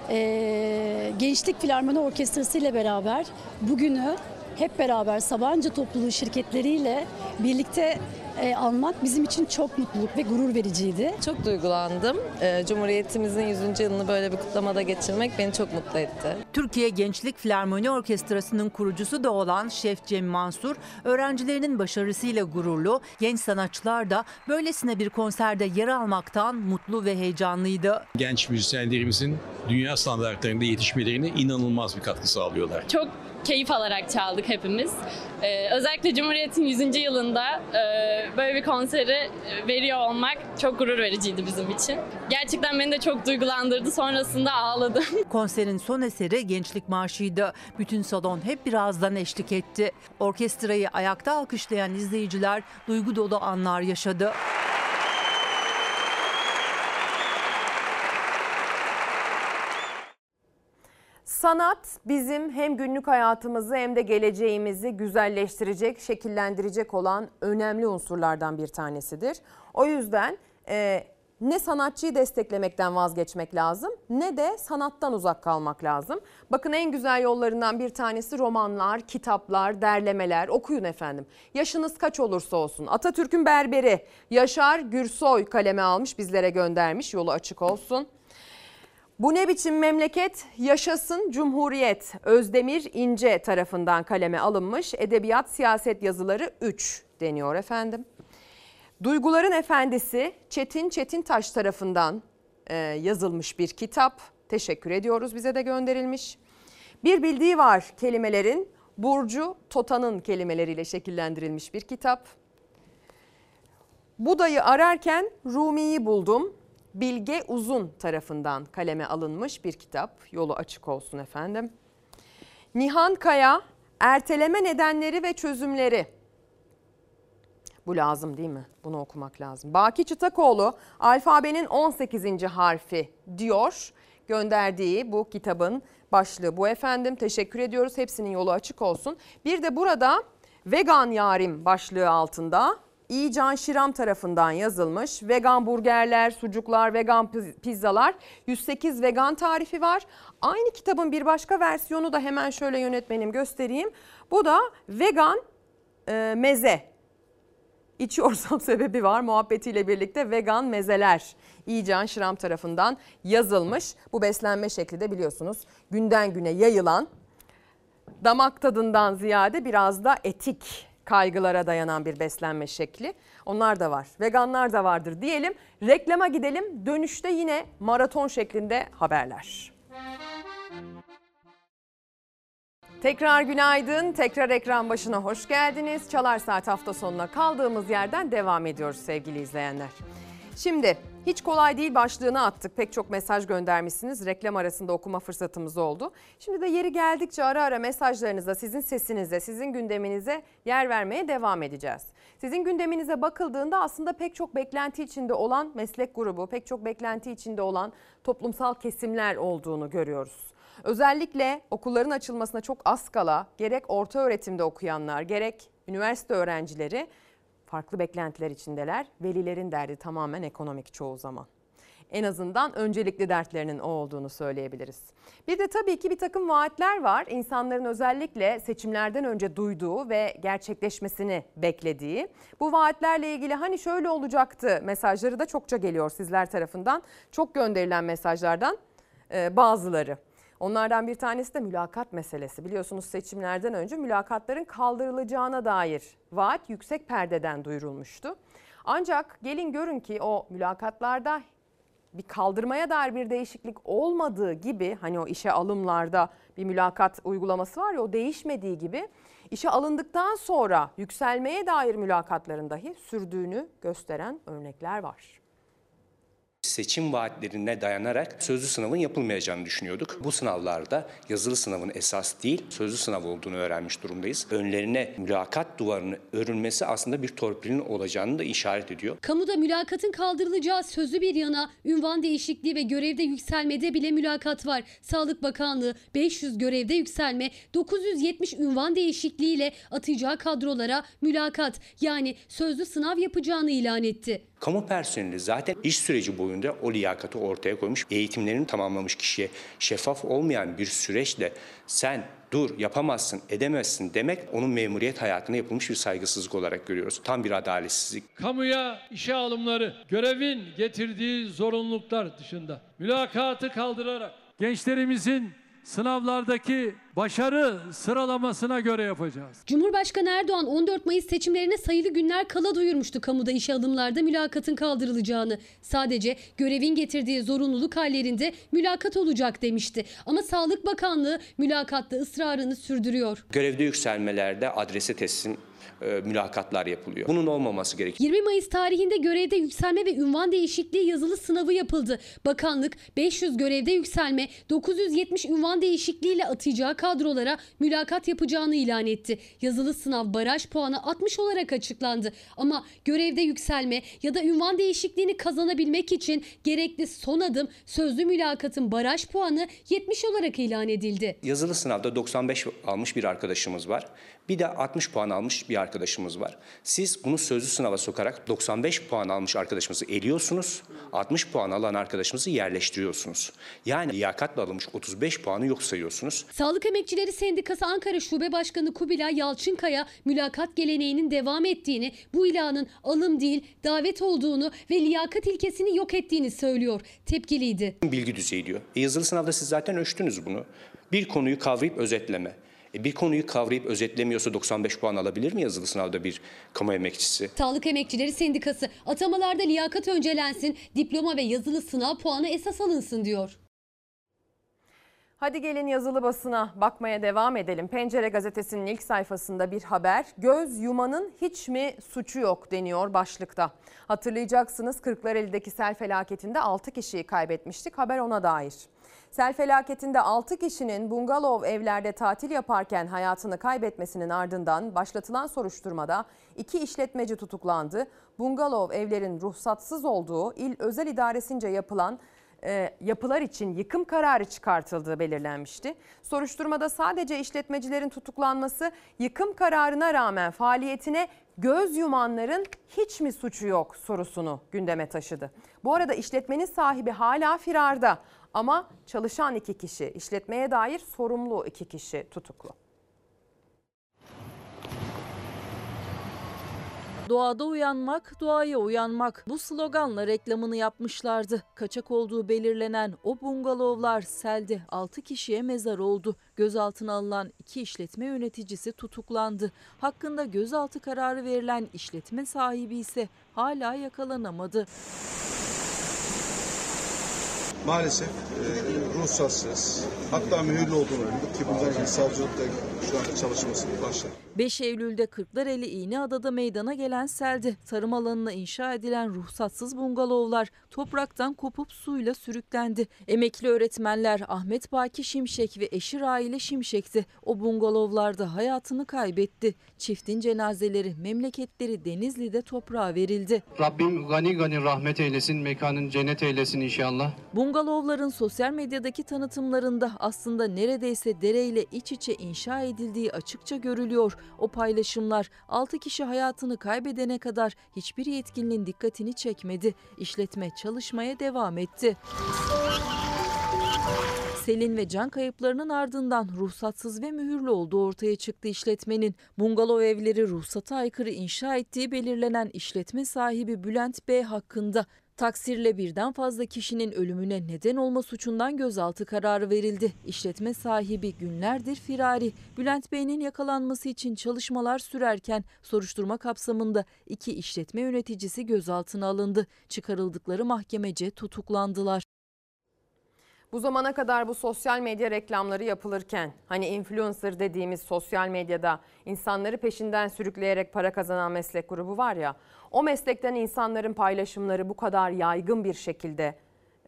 e, Gençlik Filarmoni Orkestrası ile beraber bugünü hep beraber Sabancı topluluğu şirketleriyle birlikte e, almak bizim için çok mutluluk ve gurur vericiydi. Çok duygulandım. Ee, Cumhuriyetimizin 100. yılını böyle bir kutlamada geçirmek beni çok mutlu etti. Türkiye Gençlik Filarmoni Orkestrası'nın kurucusu da olan Şef Cem Mansur, öğrencilerinin başarısıyla gururlu, genç sanatçılar da böylesine bir konserde yer almaktan mutlu ve heyecanlıydı. Genç müzisyenlerimizin dünya standartlarında yetişmelerine inanılmaz bir katkı sağlıyorlar. Çok keyif alarak çaldık hepimiz. Ee, özellikle Cumhuriyet'in 100. yılında e, böyle bir konseri veriyor olmak çok gurur vericiydi bizim için. Gerçekten beni de çok duygulandırdı. Sonrasında ağladım. Konserin son eseri Gençlik Marşı'ydı. Bütün salon hep birazdan eşlik etti. Orkestrayı ayakta alkışlayan izleyiciler duygu dolu anlar yaşadı. Sanat bizim hem günlük hayatımızı hem de geleceğimizi güzelleştirecek, şekillendirecek olan önemli unsurlardan bir tanesidir. O yüzden e, ne sanatçıyı desteklemekten vazgeçmek lazım ne de sanattan uzak kalmak lazım. Bakın en güzel yollarından bir tanesi romanlar, kitaplar, derlemeler. Okuyun efendim. Yaşınız kaç olursa olsun. Atatürk'ün berberi Yaşar Gürsoy kaleme almış bizlere göndermiş. Yolu açık olsun. Bu ne biçim memleket? Yaşasın Cumhuriyet. Özdemir İnce tarafından kaleme alınmış Edebiyat Siyaset Yazıları 3 deniyor efendim. Duyguların Efendisi Çetin Çetintaş tarafından e, yazılmış bir kitap. Teşekkür ediyoruz bize de gönderilmiş. Bir bildiği var kelimelerin Burcu Tota'nın kelimeleriyle şekillendirilmiş bir kitap. Budayı ararken Rumi'yi buldum. Bilge Uzun tarafından kaleme alınmış bir kitap. Yolu açık olsun efendim. Nihan Kaya, erteleme nedenleri ve çözümleri. Bu lazım değil mi? Bunu okumak lazım. Baki Çıtakoğlu, alfabenin 18. harfi diyor. Gönderdiği bu kitabın başlığı bu efendim. Teşekkür ediyoruz. Hepsinin yolu açık olsun. Bir de burada vegan yarim başlığı altında İcan Şiram tarafından yazılmış. Vegan burgerler, sucuklar, vegan pizzalar, 108 vegan tarifi var. Aynı kitabın bir başka versiyonu da hemen şöyle yönetmenim göstereyim. Bu da vegan e, meze. İçiyorsam sebebi var muhabbetiyle birlikte vegan mezeler. İcan Şiram tarafından yazılmış. Bu beslenme şekli de biliyorsunuz günden güne yayılan damak tadından ziyade biraz da etik kaygılara dayanan bir beslenme şekli. Onlar da var. Veganlar da vardır diyelim. Reklama gidelim. Dönüşte yine maraton şeklinde haberler. Tekrar günaydın. Tekrar ekran başına hoş geldiniz. Çalar Saat hafta sonuna kaldığımız yerden devam ediyoruz sevgili izleyenler. Şimdi hiç kolay değil başlığını attık. Pek çok mesaj göndermişsiniz. Reklam arasında okuma fırsatımız oldu. Şimdi de yeri geldikçe ara ara mesajlarınıza, sizin sesinize, sizin gündeminize yer vermeye devam edeceğiz. Sizin gündeminize bakıldığında aslında pek çok beklenti içinde olan meslek grubu, pek çok beklenti içinde olan toplumsal kesimler olduğunu görüyoruz. Özellikle okulların açılmasına çok az kala gerek orta öğretimde okuyanlar gerek üniversite öğrencileri farklı beklentiler içindeler. Velilerin derdi tamamen ekonomik çoğu zaman. En azından öncelikli dertlerinin o olduğunu söyleyebiliriz. Bir de tabii ki bir takım vaatler var. İnsanların özellikle seçimlerden önce duyduğu ve gerçekleşmesini beklediği. Bu vaatlerle ilgili hani şöyle olacaktı mesajları da çokça geliyor sizler tarafından. Çok gönderilen mesajlardan bazıları. Onlardan bir tanesi de mülakat meselesi. Biliyorsunuz seçimlerden önce mülakatların kaldırılacağına dair vaat yüksek perdeden duyurulmuştu. Ancak gelin görün ki o mülakatlarda bir kaldırmaya dair bir değişiklik olmadığı gibi hani o işe alımlarda bir mülakat uygulaması var ya o değişmediği gibi işe alındıktan sonra yükselmeye dair mülakatların dahi sürdüğünü gösteren örnekler var seçim vaatlerine dayanarak sözlü sınavın yapılmayacağını düşünüyorduk. Bu sınavlarda yazılı sınavın esas değil, sözlü sınav olduğunu öğrenmiş durumdayız. Önlerine mülakat duvarını örülmesi aslında bir torpilin olacağını da işaret ediyor. Kamuda mülakatın kaldırılacağı sözlü bir yana ünvan değişikliği ve görevde yükselmede bile mülakat var. Sağlık Bakanlığı 500 görevde yükselme, 970 ünvan değişikliğiyle atacağı kadrolara mülakat yani sözlü sınav yapacağını ilan etti. Kamu personeli zaten iş süreci boyunca o liyakati ortaya koymuş. Eğitimlerini tamamlamış kişiye şeffaf olmayan bir süreçle sen dur yapamazsın edemezsin demek onun memuriyet hayatına yapılmış bir saygısızlık olarak görüyoruz. Tam bir adaletsizlik. Kamuya işe alımları görevin getirdiği zorunluluklar dışında mülakatı kaldırarak gençlerimizin sınavlardaki başarı sıralamasına göre yapacağız. Cumhurbaşkanı Erdoğan 14 Mayıs seçimlerine sayılı günler kala duyurmuştu kamuda işe alımlarda mülakatın kaldırılacağını. Sadece görevin getirdiği zorunluluk hallerinde mülakat olacak demişti. Ama Sağlık Bakanlığı mülakatta ısrarını sürdürüyor. Görevde yükselmelerde adrese teslim mülakatlar yapılıyor. Bunun olmaması gerekiyor. 20 Mayıs tarihinde görevde yükselme ve ünvan değişikliği yazılı sınavı yapıldı. Bakanlık 500 görevde yükselme, 970 ünvan değişikliğiyle atacağı kadrolara mülakat yapacağını ilan etti. Yazılı sınav baraj puanı 60 olarak açıklandı. Ama görevde yükselme ya da ünvan değişikliğini kazanabilmek için gerekli son adım sözlü mülakatın baraj puanı 70 olarak ilan edildi. Yazılı sınavda 95 almış bir arkadaşımız var. Bir de 60 puan almış bir arkadaşımız var. Siz bunu sözlü sınava sokarak 95 puan almış arkadaşımızı eliyorsunuz. 60 puan alan arkadaşımızı yerleştiriyorsunuz. Yani liyakatla alınmış 35 puanı yok sayıyorsunuz. Sağlık Emekçileri Sendikası Ankara Şube Başkanı Kubilay Yalçınkaya mülakat geleneğinin devam ettiğini, bu ilanın alım değil davet olduğunu ve liyakat ilkesini yok ettiğini söylüyor. Tepkiliydi. Bilgi düzeyi diyor. E yazılı sınavda siz zaten ölçtünüz bunu. Bir konuyu kavrayıp özetleme. E bir konuyu kavrayıp özetlemiyorsa 95 puan alabilir mi yazılı sınavda bir kamu emekçisi? Sağlık Emekçileri Sendikası atamalarda liyakat öncelensin, diploma ve yazılı sınav puanı esas alınsın diyor. Hadi gelin yazılı basına bakmaya devam edelim. Pencere gazetesinin ilk sayfasında bir haber. Göz yumanın hiç mi suçu yok deniyor başlıkta. Hatırlayacaksınız Kırklareli'deki sel felaketinde 6 kişiyi kaybetmiştik. Haber ona dair. Sel felaketinde 6 kişinin bungalov evlerde tatil yaparken hayatını kaybetmesinin ardından başlatılan soruşturmada iki işletmeci tutuklandı. Bungalov evlerin ruhsatsız olduğu il özel idaresince yapılan e, yapılar için yıkım kararı çıkartıldığı belirlenmişti. Soruşturmada sadece işletmecilerin tutuklanması yıkım kararına rağmen faaliyetine göz yumanların hiç mi suçu yok sorusunu gündeme taşıdı. Bu arada işletmenin sahibi hala firarda ama çalışan iki kişi, işletmeye dair sorumlu iki kişi tutuklu. Doğada uyanmak, doğaya uyanmak. Bu sloganla reklamını yapmışlardı. Kaçak olduğu belirlenen o bungalovlar selde 6 kişiye mezar oldu. Gözaltına alınan iki işletme yöneticisi tutuklandı. Hakkında gözaltı kararı verilen işletme sahibi ise hala yakalanamadı. Maalesef e, ruhsatsız, hatta mühürlü olduğunu öğrendik ki bundan sonra savcılıkta şu an çalışması başladı. 5 Eylül'de Kırklareli İğneada'da meydana gelen seldi. Tarım alanına inşa edilen ruhsatsız bungalovlar topraktan kopup suyla sürüklendi. Emekli öğretmenler Ahmet Baki Şimşek ve eşi Raile Şimşek'ti. O bungalovlarda hayatını kaybetti. Çiftin cenazeleri memleketleri Denizli'de toprağa verildi. Rabbim gani gani rahmet eylesin, mekanın cennet eylesin inşallah. Bungalovların sosyal medyadaki tanıtımlarında aslında neredeyse dereyle iç içe inşa edildiği açıkça görülüyor. O paylaşımlar 6 kişi hayatını kaybedene kadar hiçbir yetkilinin dikkatini çekmedi. İşletme çalışmaya devam etti. Selin ve can kayıplarının ardından ruhsatsız ve mühürlü olduğu ortaya çıktı işletmenin. Bungalov evleri ruhsata aykırı inşa ettiği belirlenen işletme sahibi Bülent B hakkında Taksirle birden fazla kişinin ölümüne neden olma suçundan gözaltı kararı verildi. İşletme sahibi günlerdir firari. Bülent Bey'in yakalanması için çalışmalar sürerken soruşturma kapsamında iki işletme yöneticisi gözaltına alındı. Çıkarıldıkları mahkemece tutuklandılar. Bu zamana kadar bu sosyal medya reklamları yapılırken hani influencer dediğimiz sosyal medyada insanları peşinden sürükleyerek para kazanan meslek grubu var ya o meslekten insanların paylaşımları bu kadar yaygın bir şekilde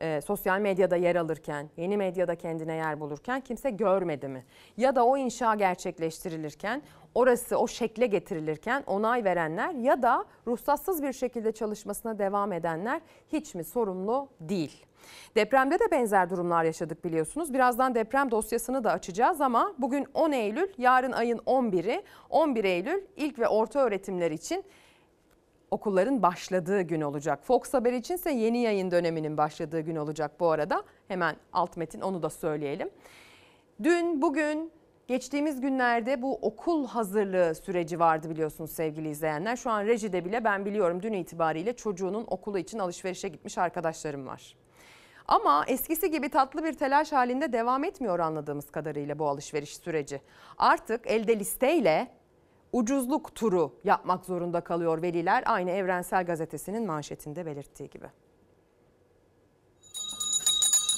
e, sosyal medyada yer alırken, yeni medyada kendine yer bulurken kimse görmedi mi? Ya da o inşa gerçekleştirilirken, orası o şekle getirilirken onay verenler ya da ruhsatsız bir şekilde çalışmasına devam edenler hiç mi sorumlu değil? Depremde de benzer durumlar yaşadık biliyorsunuz. Birazdan deprem dosyasını da açacağız ama bugün 10 Eylül, yarın ayın 11'i, 11 Eylül ilk ve orta öğretimler için okulların başladığı gün olacak. Fox Haber içinse yeni yayın döneminin başladığı gün olacak bu arada. Hemen alt metin onu da söyleyelim. Dün, bugün, geçtiğimiz günlerde bu okul hazırlığı süreci vardı biliyorsunuz sevgili izleyenler. Şu an rejide bile ben biliyorum dün itibariyle çocuğunun okulu için alışverişe gitmiş arkadaşlarım var. Ama eskisi gibi tatlı bir telaş halinde devam etmiyor anladığımız kadarıyla bu alışveriş süreci. Artık elde listeyle ucuzluk turu yapmak zorunda kalıyor veliler. Aynı Evrensel Gazetesi'nin manşetinde belirttiği gibi.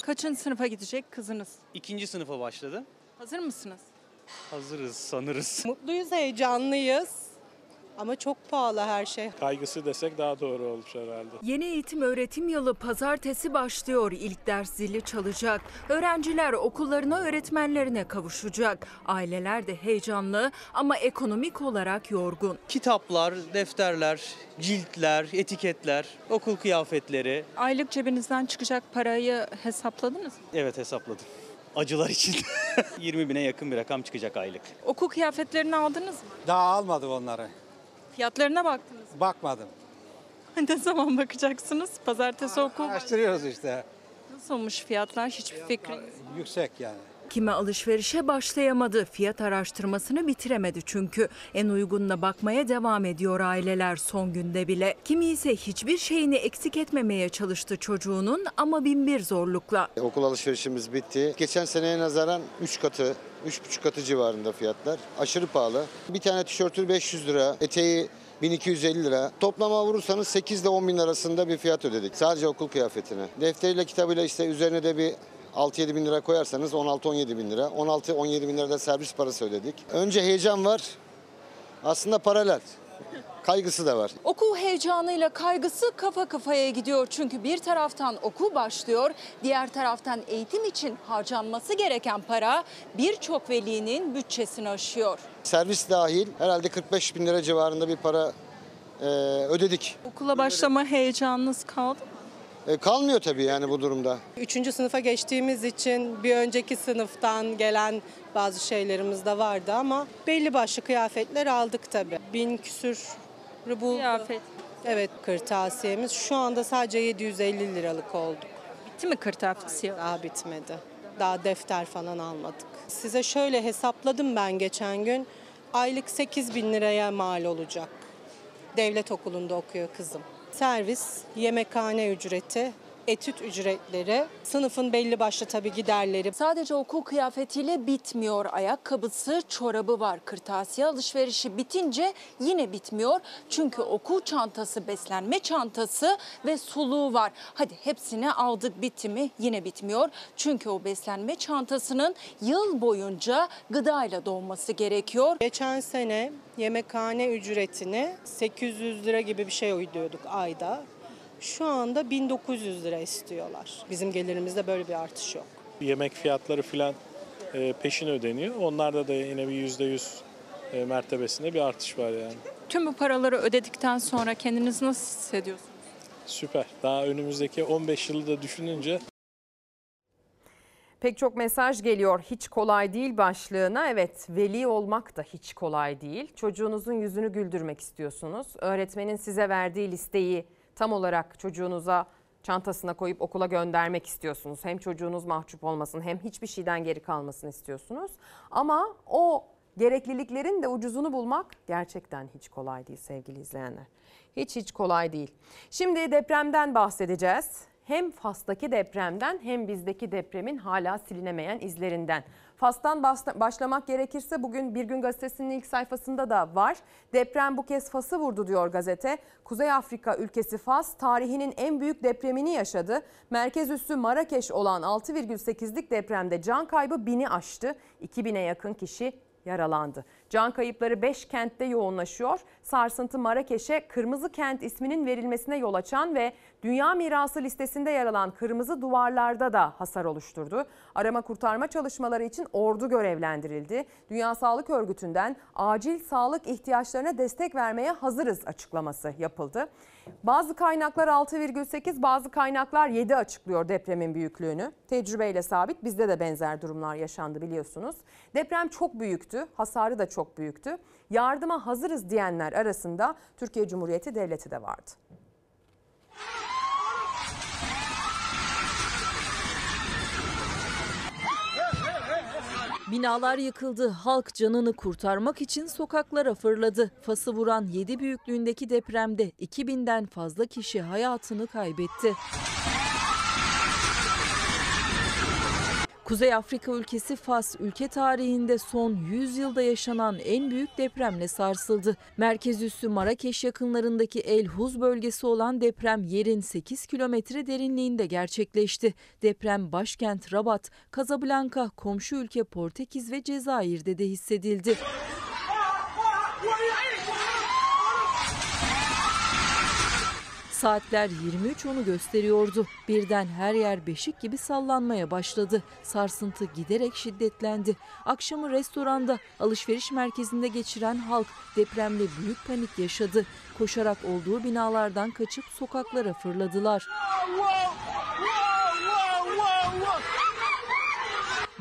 Kaçıncı sınıfa gidecek kızınız? İkinci sınıfa başladı. Hazır mısınız? Hazırız sanırız. Mutluyuz, heyecanlıyız. Ama çok pahalı her şey. Kaygısı desek daha doğru olmuş herhalde. Yeni eğitim öğretim yılı pazartesi başlıyor. İlk ders zili çalacak. Öğrenciler okullarına öğretmenlerine kavuşacak. Aileler de heyecanlı ama ekonomik olarak yorgun. Kitaplar, defterler, ciltler, etiketler, okul kıyafetleri. Aylık cebinizden çıkacak parayı hesapladınız mı? Evet hesapladım. Acılar için 20 bine yakın bir rakam çıkacak aylık. Okul kıyafetlerini aldınız mı? Daha almadım onları. Fiyatlarına baktınız? Bakmadım. ne zaman bakacaksınız? Pazartesi okul. Araştırıyoruz işte. Nasıl olmuş fiyatlar? Hiçbir fikrim. Yüksek yani. Kime alışverişe başlayamadı, fiyat araştırmasını bitiremedi çünkü. En uygununa bakmaya devam ediyor aileler son günde bile. Kimi ise hiçbir şeyini eksik etmemeye çalıştı çocuğunun ama binbir zorlukla. Okul alışverişimiz bitti. Geçen seneye nazaran 3 katı, 3,5 katı civarında fiyatlar. Aşırı pahalı. Bir tane tişörtü 500 lira, eteği 1250 lira. Toplama vurursanız 8 ile 10 bin arasında bir fiyat ödedik. Sadece okul kıyafetine. Defteriyle kitabıyla işte üzerine de bir 6-7 bin lira koyarsanız 16-17 bin lira. 16-17 bin lira da servis parası ödedik. Önce heyecan var. Aslında paralel. Kaygısı da var. Okul heyecanıyla kaygısı kafa kafaya gidiyor. Çünkü bir taraftan okul başlıyor, diğer taraftan eğitim için harcanması gereken para birçok velinin bütçesini aşıyor. Servis dahil herhalde 45 bin lira civarında bir para e, ödedik. Okula başlama heyecanınız kaldı mı? E, kalmıyor tabii yani bu durumda. Üçüncü sınıfa geçtiğimiz için bir önceki sınıftan gelen bazı şeylerimiz de vardı ama belli başlı kıyafetler aldık tabii. Bin küsür buldu. Kıyafet. Evet kırtasiyemiz şu anda sadece 750 liralık oldu. Bitti mi kırtasiye? Daha bitmedi. Daha defter falan almadık. Size şöyle hesapladım ben geçen gün. Aylık 8 bin liraya mal olacak. Devlet okulunda okuyor kızım. Servis, yemekhane ücreti, etüt ücretleri, sınıfın belli başlı tabii giderleri. Sadece okul kıyafetiyle bitmiyor. Ayakkabısı, çorabı var. Kırtasiye alışverişi bitince yine bitmiyor. Çünkü okul çantası, beslenme çantası ve suluğu var. Hadi hepsini aldık bitti mi yine bitmiyor. Çünkü o beslenme çantasının yıl boyunca gıdayla dolması gerekiyor. Geçen sene yemekhane ücretini 800 lira gibi bir şey ödüyorduk ayda. Şu anda 1900 lira istiyorlar. Bizim gelirimizde böyle bir artış yok. Yemek fiyatları filan e, peşin ödeniyor. Onlarda da yine bir yüzde yüz e, mertebesinde bir artış var yani. Tüm bu paraları ödedikten sonra kendinizi nasıl hissediyorsunuz? Süper. Daha önümüzdeki 15 yılı da düşününce Pek çok mesaj geliyor. Hiç kolay değil başlığına. Evet, veli olmak da hiç kolay değil. Çocuğunuzun yüzünü güldürmek istiyorsunuz. Öğretmenin size verdiği listeyi tam olarak çocuğunuza çantasına koyup okula göndermek istiyorsunuz. Hem çocuğunuz mahcup olmasın hem hiçbir şeyden geri kalmasını istiyorsunuz. Ama o gerekliliklerin de ucuzunu bulmak gerçekten hiç kolay değil sevgili izleyenler. Hiç hiç kolay değil. Şimdi depremden bahsedeceğiz. Hem Fas'taki depremden hem bizdeki depremin hala silinemeyen izlerinden. Fas'tan başlamak gerekirse bugün Bir Gün Gazetesi'nin ilk sayfasında da var. Deprem bu kez Fas'ı vurdu diyor gazete. Kuzey Afrika ülkesi Fas tarihinin en büyük depremini yaşadı. Merkez üssü Marrakeş olan 6,8'lik depremde can kaybı bini aştı. 2000'e yakın kişi yaralandı. Can kayıpları 5 kentte yoğunlaşıyor. Sarsıntı Marrakeş'e Kırmızı Kent isminin verilmesine yol açan ve Dünya Mirası listesinde yer alan kırmızı duvarlarda da hasar oluşturdu. Arama kurtarma çalışmaları için ordu görevlendirildi. Dünya Sağlık Örgütü'nden acil sağlık ihtiyaçlarına destek vermeye hazırız açıklaması yapıldı. Bazı kaynaklar 6,8 bazı kaynaklar 7 açıklıyor depremin büyüklüğünü. Tecrübeyle sabit bizde de benzer durumlar yaşandı biliyorsunuz. Deprem çok büyüktü hasarı da çok büyüktü. Yardıma hazırız diyenler arasında Türkiye Cumhuriyeti Devleti de vardı. Binalar yıkıldı. Halk canını kurtarmak için sokaklara fırladı. Fas'ı vuran 7 büyüklüğündeki depremde 2000'den fazla kişi hayatını kaybetti. Kuzey Afrika ülkesi Fas, ülke tarihinde son 100 yılda yaşanan en büyük depremle sarsıldı. Merkez üssü Marrakeş yakınlarındaki El Huz bölgesi olan deprem yerin 8 kilometre derinliğinde gerçekleşti. Deprem başkent Rabat, Casablanca, komşu ülke Portekiz ve Cezayir'de de hissedildi. Saatler 23.10'u gösteriyordu. Birden her yer beşik gibi sallanmaya başladı. Sarsıntı giderek şiddetlendi. Akşamı restoranda, alışveriş merkezinde geçiren halk depremle büyük panik yaşadı. Koşarak olduğu binalardan kaçıp sokaklara fırladılar.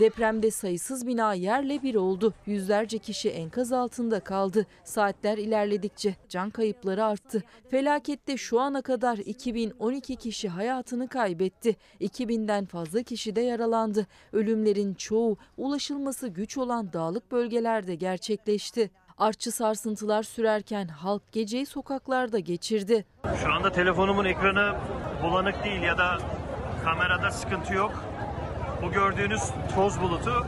Depremde sayısız bina yerle bir oldu. Yüzlerce kişi enkaz altında kaldı. Saatler ilerledikçe can kayıpları arttı. Felakette şu ana kadar 2012 kişi hayatını kaybetti. 2000'den fazla kişi de yaralandı. Ölümlerin çoğu ulaşılması güç olan dağlık bölgelerde gerçekleşti. Artçı sarsıntılar sürerken halk geceyi sokaklarda geçirdi. Şu anda telefonumun ekranı bulanık değil ya da kamerada sıkıntı yok. Bu gördüğünüz toz bulutu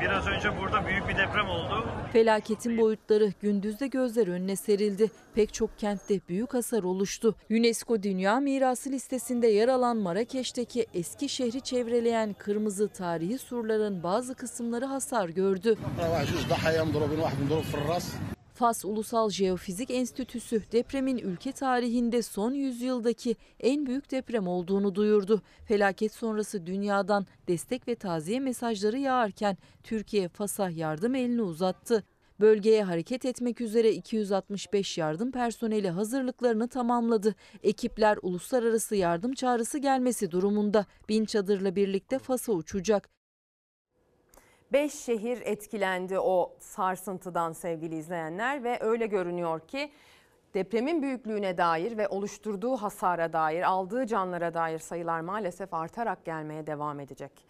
biraz önce burada büyük bir deprem oldu. Felaketin boyutları gündüzde gözler önüne serildi. Pek çok kentte büyük hasar oluştu. UNESCO Dünya Mirası listesinde yer alan Marrakeş'teki eski şehri çevreleyen kırmızı tarihi surların bazı kısımları hasar gördü. Fas Ulusal Jeofizik Enstitüsü depremin ülke tarihinde son yüzyıldaki en büyük deprem olduğunu duyurdu. Felaket sonrası dünyadan destek ve taziye mesajları yağarken Türkiye Fas'a yardım elini uzattı. Bölgeye hareket etmek üzere 265 yardım personeli hazırlıklarını tamamladı. Ekipler uluslararası yardım çağrısı gelmesi durumunda bin çadırla birlikte Fas'a uçacak. 5 şehir etkilendi o sarsıntıdan sevgili izleyenler ve öyle görünüyor ki depremin büyüklüğüne dair ve oluşturduğu hasara dair, aldığı canlara dair sayılar maalesef artarak gelmeye devam edecek.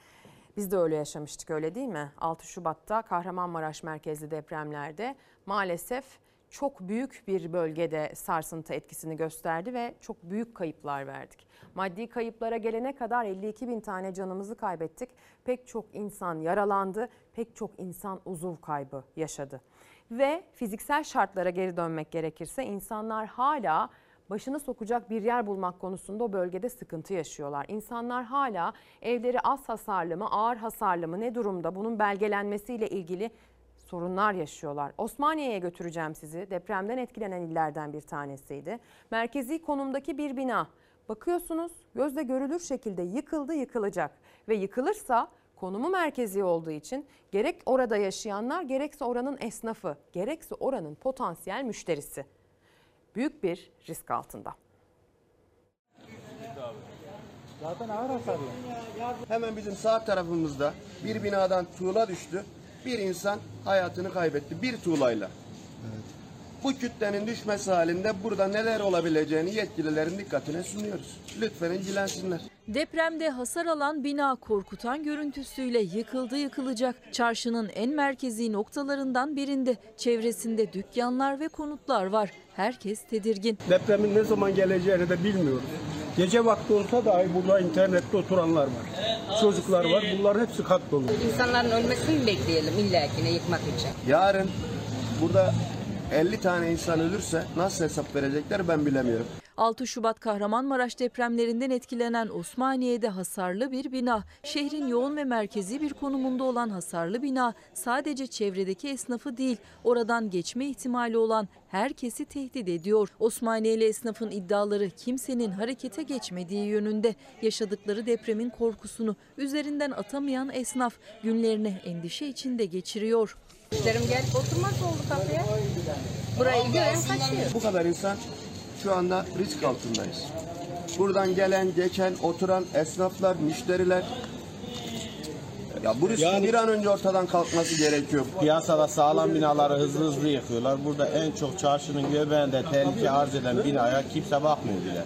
Biz de öyle yaşamıştık öyle değil mi? 6 Şubat'ta Kahramanmaraş merkezli depremlerde maalesef çok büyük bir bölgede sarsıntı etkisini gösterdi ve çok büyük kayıplar verdik. Maddi kayıplara gelene kadar 52 bin tane canımızı kaybettik. Pek çok insan yaralandı, pek çok insan uzuv kaybı yaşadı. Ve fiziksel şartlara geri dönmek gerekirse insanlar hala başını sokacak bir yer bulmak konusunda o bölgede sıkıntı yaşıyorlar. İnsanlar hala evleri az hasarlı mı, ağır hasarlı mı, ne durumda bunun belgelenmesiyle ilgili sorunlar yaşıyorlar. Osmaniye'ye götüreceğim sizi. Depremden etkilenen illerden bir tanesiydi. Merkezi konumdaki bir bina. Bakıyorsunuz gözle görülür şekilde yıkıldı yıkılacak ve yıkılırsa konumu merkezi olduğu için gerek orada yaşayanlar gerekse oranın esnafı gerekse oranın potansiyel müşterisi büyük bir risk altında. Zaten ağır hasarlı. Hemen bizim sağ tarafımızda bir binadan tuğla düştü. Bir insan hayatını kaybetti bir tuğlayla. Bu kütlenin düşmesi halinde burada neler olabileceğini yetkililerin dikkatine sunuyoruz. Lütfen ilgilensinler. Depremde hasar alan bina korkutan görüntüsüyle yıkıldı yıkılacak. Çarşının en merkezi noktalarından birinde çevresinde dükkanlar ve konutlar var. Herkes tedirgin. Depremin ne zaman geleceğini de bilmiyoruz. Gece vakti olsa dahi burada internette oturanlar var. Çocuklar var. Bunların hepsi kat dolu. İnsanların ölmesini mi bekleyelim illakine yıkmak için? Yarın burada 50 tane insan ölürse nasıl hesap verecekler ben bilemiyorum. 6 Şubat Kahramanmaraş depremlerinden etkilenen Osmaniye'de hasarlı bir bina. Şehrin yoğun ve merkezi bir konumunda olan hasarlı bina sadece çevredeki esnafı değil, oradan geçme ihtimali olan herkesi tehdit ediyor. Osmaniyeli esnafın iddiaları kimsenin harekete geçmediği yönünde. Yaşadıkları depremin korkusunu üzerinden atamayan esnaf günlerini endişe içinde geçiriyor. Müşterim gelip oturmaz oldu kapıya. Burayı gören kaçıyor. Bu kadar insan şu anda risk altındayız. Buradan gelen, geçen, oturan esnaflar, müşteriler ya bu riskin bir an önce ortadan kalkması gerekiyor. Piyasada sağlam binaları hızlı hızlı yıkıyorlar. Burada en çok çarşının göbeğinde tehlike arz eden binaya kimse bakmıyor bile.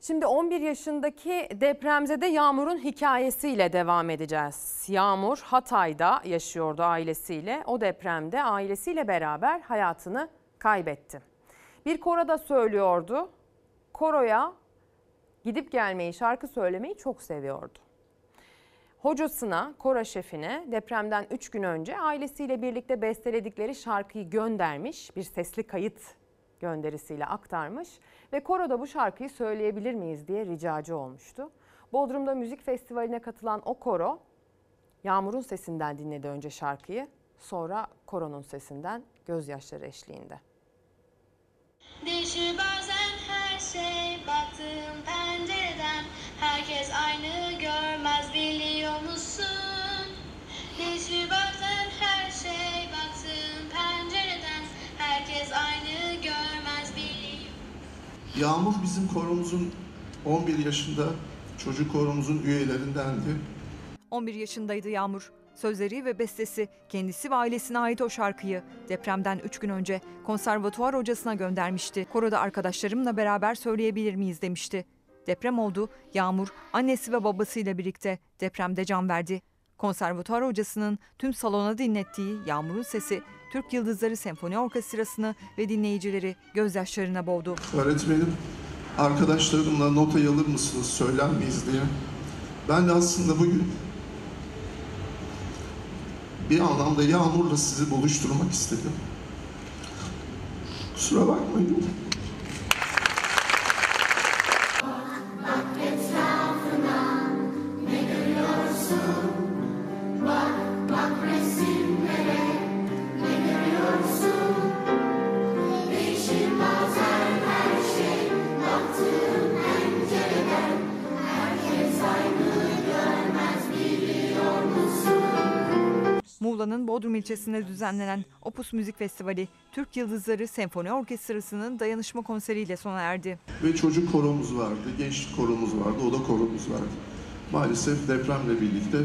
Şimdi 11 yaşındaki depremzede Yağmur'un hikayesiyle devam edeceğiz. Yağmur Hatay'da yaşıyordu ailesiyle. O depremde ailesiyle beraber hayatını kaybetti. Bir koroda söylüyordu. Koroya gidip gelmeyi, şarkı söylemeyi çok seviyordu. Hocasına, koro şefine depremden 3 gün önce ailesiyle birlikte besteledikleri şarkıyı göndermiş. Bir sesli kayıt gönderisiyle aktarmış ve koroda bu şarkıyı söyleyebilir miyiz diye ricacı olmuştu. Bodrum'da müzik festivaline katılan o koro Yağmur'un sesinden dinledi önce şarkıyı, sonra koronun sesinden gözyaşları eşliğinde. Değişir bazen her şey baktığım pencereden Herkes aynı görmez biliyor musun? Değişir bazen her şey baktığım pencereden Herkes aynı görmez biliyor Yağmur bizim koromuzun 11 yaşında çocuk koromuzun üyelerindendi. 11 yaşındaydı Yağmur. Sözleri ve bestesi kendisi ve ailesine ait o şarkıyı depremden 3 gün önce konservatuvar hocasına göndermişti. Koroda arkadaşlarımla beraber söyleyebilir miyiz demişti. Deprem oldu. Yağmur annesi ve babasıyla birlikte depremde can verdi. Konservatuvar hocasının tüm salona dinlettiği Yağmur'un sesi Türk Yıldızları Senfoni Orkestrası'nı ve dinleyicileri gözyaşlarına boğdu. Öğretmenim arkadaşlarımla notayı alır mısınız söyler miyiz diye. Ben de aslında bugün bir anlamda Yağmur'la sizi buluşturmak istedim. Kusura bakmayın. İlçesinde düzenlenen Opus Müzik Festivali, Türk Yıldızları Senfoni Orkestrası'nın dayanışma konseriyle sona erdi. Ve çocuk koromuz vardı, gençlik koromuz vardı, oda koromuz vardı. Maalesef depremle birlikte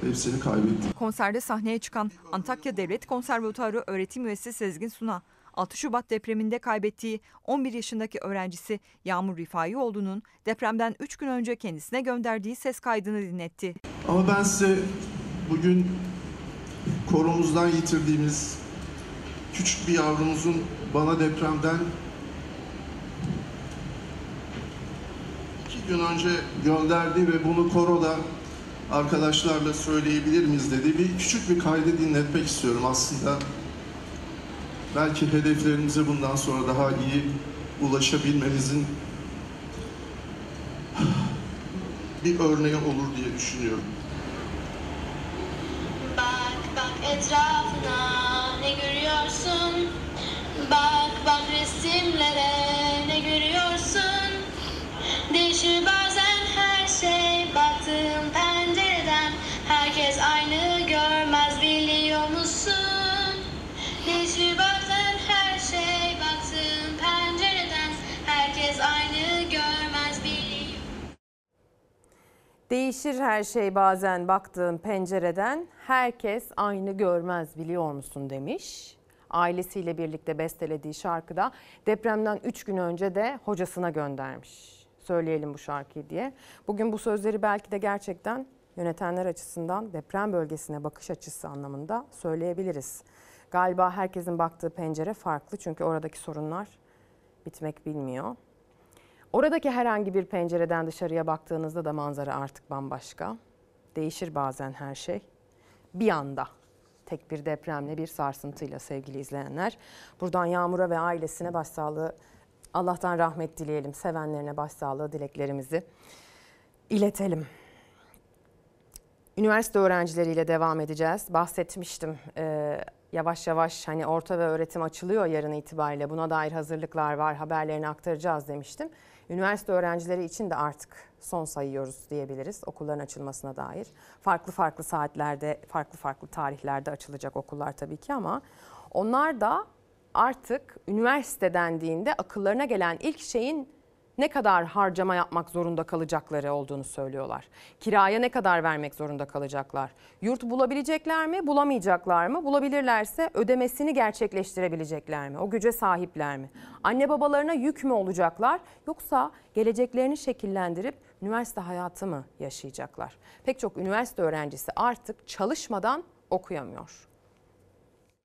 hepsini kaybettik. Konserde sahneye çıkan Antakya Devlet Konservatuarı öğretim üyesi Sezgin Suna, 6 Şubat depreminde kaybettiği 11 yaşındaki öğrencisi Yağmur Rifaioğlu'nun depremden 3 gün önce kendisine gönderdiği ses kaydını dinletti. Ama ben size bugün koromuzdan yitirdiğimiz küçük bir yavrumuzun bana depremden iki gün önce gönderdiği ve bunu koroda arkadaşlarla söyleyebilir miyiz dedi. Bir küçük bir kaydı dinletmek istiyorum aslında. Belki hedeflerimize bundan sonra daha iyi ulaşabilmemizin bir örneği olur diye düşünüyorum. Bak bak etrafına ne görüyorsun? Bak bak resimlere ne görüyorsun? Değişir bazen Değişir her şey bazen baktığın pencereden. Herkes aynı görmez biliyor musun demiş. Ailesiyle birlikte bestelediği şarkıda depremden 3 gün önce de hocasına göndermiş. Söyleyelim bu şarkıyı diye. Bugün bu sözleri belki de gerçekten yönetenler açısından deprem bölgesine bakış açısı anlamında söyleyebiliriz. Galiba herkesin baktığı pencere farklı çünkü oradaki sorunlar bitmek bilmiyor. Oradaki herhangi bir pencereden dışarıya baktığınızda da manzara artık bambaşka. Değişir bazen her şey. Bir anda tek bir depremle bir sarsıntıyla sevgili izleyenler. Buradan Yağmur'a ve ailesine başsağlığı Allah'tan rahmet dileyelim. Sevenlerine başsağlığı dileklerimizi iletelim. Üniversite öğrencileriyle devam edeceğiz. Bahsetmiştim ee, yavaş yavaş hani orta ve öğretim açılıyor yarın itibariyle. Buna dair hazırlıklar var haberlerini aktaracağız demiştim. Üniversite öğrencileri için de artık son sayıyoruz diyebiliriz okulların açılmasına dair. Farklı farklı saatlerde, farklı farklı tarihlerde açılacak okullar tabii ki ama onlar da artık üniversite dendiğinde akıllarına gelen ilk şeyin ne kadar harcama yapmak zorunda kalacakları olduğunu söylüyorlar. Kiraya ne kadar vermek zorunda kalacaklar? Yurt bulabilecekler mi, bulamayacaklar mı? Bulabilirlerse ödemesini gerçekleştirebilecekler mi? O güce sahipler mi? Anne babalarına yük mü olacaklar yoksa geleceklerini şekillendirip üniversite hayatı mı yaşayacaklar? Pek çok üniversite öğrencisi artık çalışmadan okuyamıyor.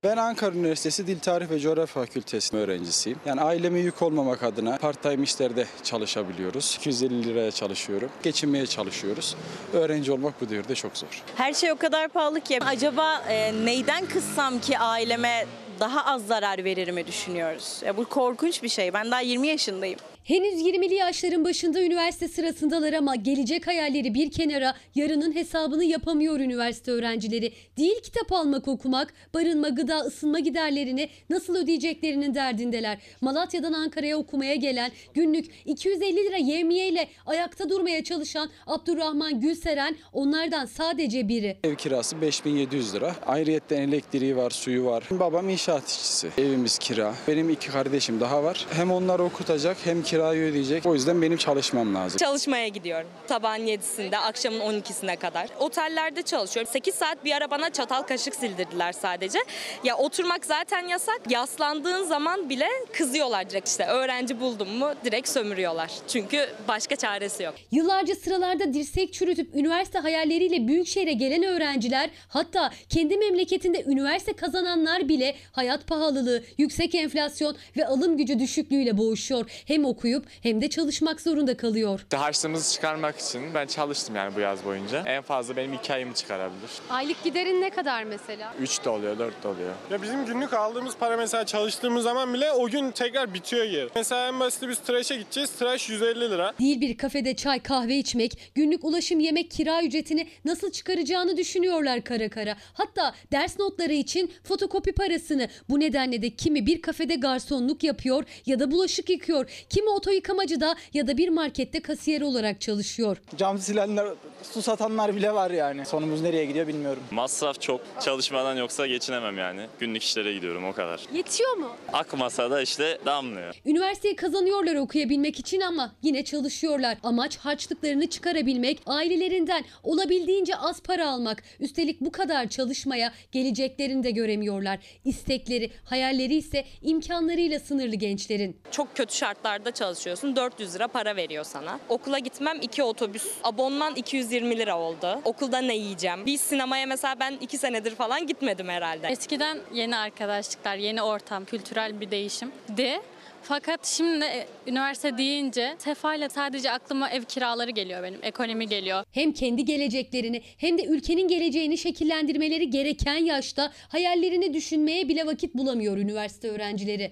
Ben Ankara Üniversitesi Dil Tarih ve Coğrafya Fakültesi öğrencisiyim. Yani aileme yük olmamak adına part-time işlerde çalışabiliyoruz. 250 liraya çalışıyorum. Geçinmeye çalışıyoruz. Öğrenci olmak bu devirde çok zor. Her şey o kadar pahalı ki acaba e, neyden kıssam ki aileme daha az zarar verir düşünüyoruz. Ya bu korkunç bir şey. Ben daha 20 yaşındayım. Henüz 20'li yaşların başında üniversite sırasındalar ama gelecek hayalleri bir kenara yarının hesabını yapamıyor üniversite öğrencileri. Değil kitap almak okumak, barınma, gıda, ısınma giderlerini nasıl ödeyeceklerinin derdindeler. Malatya'dan Ankara'ya okumaya gelen günlük 250 lira yevmiyeyle ayakta durmaya çalışan Abdurrahman Gülseren onlardan sadece biri. Ev kirası 5700 lira. Ayrıyetten elektriği var, suyu var. Babam inşaat işçisi. Evimiz kira. Benim iki kardeşim daha var. Hem onları okutacak hem kirayı ödeyecek. O yüzden benim çalışmam lazım. Çalışmaya gidiyorum. Sabahın 7'sinde, akşamın 12'sine kadar. Otellerde çalışıyorum. 8 saat bir ara bana çatal kaşık sildirdiler sadece. Ya oturmak zaten yasak. Yaslandığın zaman bile kızıyorlar direkt işte. Öğrenci buldum mu direkt sömürüyorlar. Çünkü başka çaresi yok. Yıllarca sıralarda dirsek çürütüp üniversite hayalleriyle büyük şehre gelen öğrenciler hatta kendi memleketinde üniversite kazananlar bile hayat pahalılığı, yüksek enflasyon ve alım gücü düşüklüğüyle boğuşuyor. Hem okuyup hem de çalışmak zorunda kalıyor. Harçlığımızı çıkarmak için ben çalıştım yani bu yaz boyunca. En fazla benim iki ayımı çıkarabilir. Aylık giderin ne kadar mesela? 3 de oluyor, 4 de oluyor. Ya bizim günlük aldığımız para mesela çalıştığımız zaman bile o gün tekrar bitiyor geri. Mesela en basit biz tıraşa gideceğiz. Tıraş 150 lira. Değil bir kafede çay kahve içmek, günlük ulaşım yemek kira ücretini nasıl çıkaracağını düşünüyorlar kara kara. Hatta ders notları için fotokopi parasını. Bu nedenle de kimi bir kafede garsonluk yapıyor ya da bulaşık yıkıyor. Kimi oto yıkamacıda ya da bir markette kasiyer olarak çalışıyor. Cam silenler, su satanlar bile var yani. Sonumuz nereye gidiyor bilmiyorum. Masraf çok. Çalışmadan yoksa geçinemem yani. Günlük işlere gidiyorum o kadar. Yetiyor mu? Akmasa da işte damlıyor. Üniversiteyi kazanıyorlar okuyabilmek için ama yine çalışıyorlar. Amaç harçlıklarını çıkarabilmek, ailelerinden olabildiğince az para almak. Üstelik bu kadar çalışmaya geleceklerini de göremiyorlar. İstekleri, hayalleri ise imkanlarıyla sınırlı gençlerin. Çok kötü şartlarda çalışıyorsun. 400 lira para veriyor sana. Okula gitmem 2 otobüs. Abonman 250 120 lira oldu. Okulda ne yiyeceğim? Bir sinemaya mesela ben iki senedir falan gitmedim herhalde. Eskiden yeni arkadaşlıklar, yeni ortam, kültürel bir değişimdi. Fakat şimdi e, üniversite deyince sefayla sadece aklıma ev kiraları geliyor benim, ekonomi geliyor. Hem kendi geleceklerini hem de ülkenin geleceğini şekillendirmeleri gereken yaşta hayallerini düşünmeye bile vakit bulamıyor üniversite öğrencileri.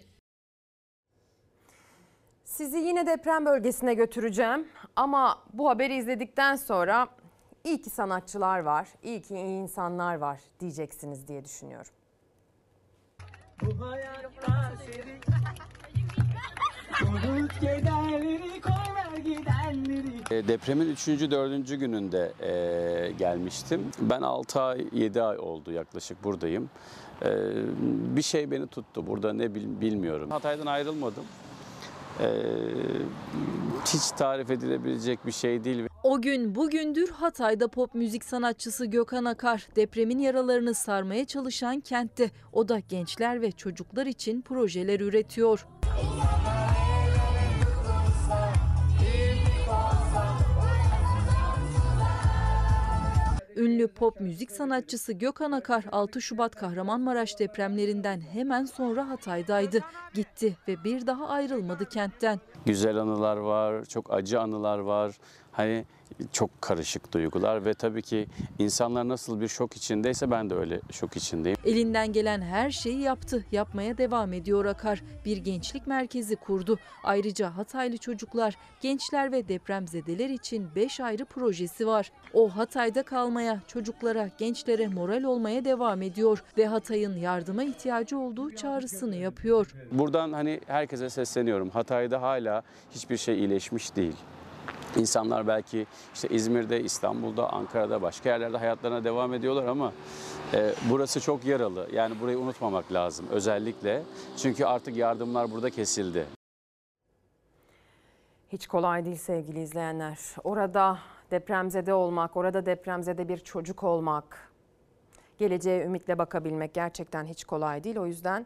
Sizi yine deprem bölgesine götüreceğim ama bu haberi izledikten sonra iyi ki sanatçılar var, iyi ki iyi insanlar var diyeceksiniz diye düşünüyorum. Bu hayatta seni Unut gidenleri koy ver gidenleri E, Depremin 3. 4. gününde e, gelmiştim. Ben 6 ay 7 ay oldu yaklaşık buradayım. E, bir şey beni tuttu burada ne bil- bilmiyorum. Hatay'dan ayrılmadım. E, hiç tarif edilebilecek bir şey değil. O gün bugündür Hatay'da pop müzik sanatçısı Gökhan Akar depremin yaralarını sarmaya çalışan kentte. O da gençler ve çocuklar için projeler üretiyor. Ünlü pop müzik sanatçısı Gökhan Akar 6 Şubat Kahramanmaraş depremlerinden hemen sonra Hatay'daydı. Gitti ve bir daha ayrılmadı kentten. Güzel anılar var, çok acı anılar var. Hani çok karışık duygular ve tabii ki insanlar nasıl bir şok içindeyse ben de öyle şok içindeyim. Elinden gelen her şeyi yaptı. Yapmaya devam ediyor Akar. Bir gençlik merkezi kurdu. Ayrıca Hataylı çocuklar, gençler ve depremzedeler için 5 ayrı projesi var. O Hatay'da kalmaya, çocuklara, gençlere moral olmaya devam ediyor ve Hatay'ın yardıma ihtiyacı olduğu çağrısını yapıyor. Buradan hani herkese sesleniyorum. Hatay'da hala hiçbir şey iyileşmiş değil. İnsanlar belki işte İzmir'de, İstanbul'da, Ankara'da, başka yerlerde hayatlarına devam ediyorlar ama e, burası çok yaralı. Yani burayı unutmamak lazım özellikle. Çünkü artık yardımlar burada kesildi. Hiç kolay değil sevgili izleyenler. Orada depremzede olmak, orada depremzede bir çocuk olmak, geleceğe ümitle bakabilmek gerçekten hiç kolay değil. O yüzden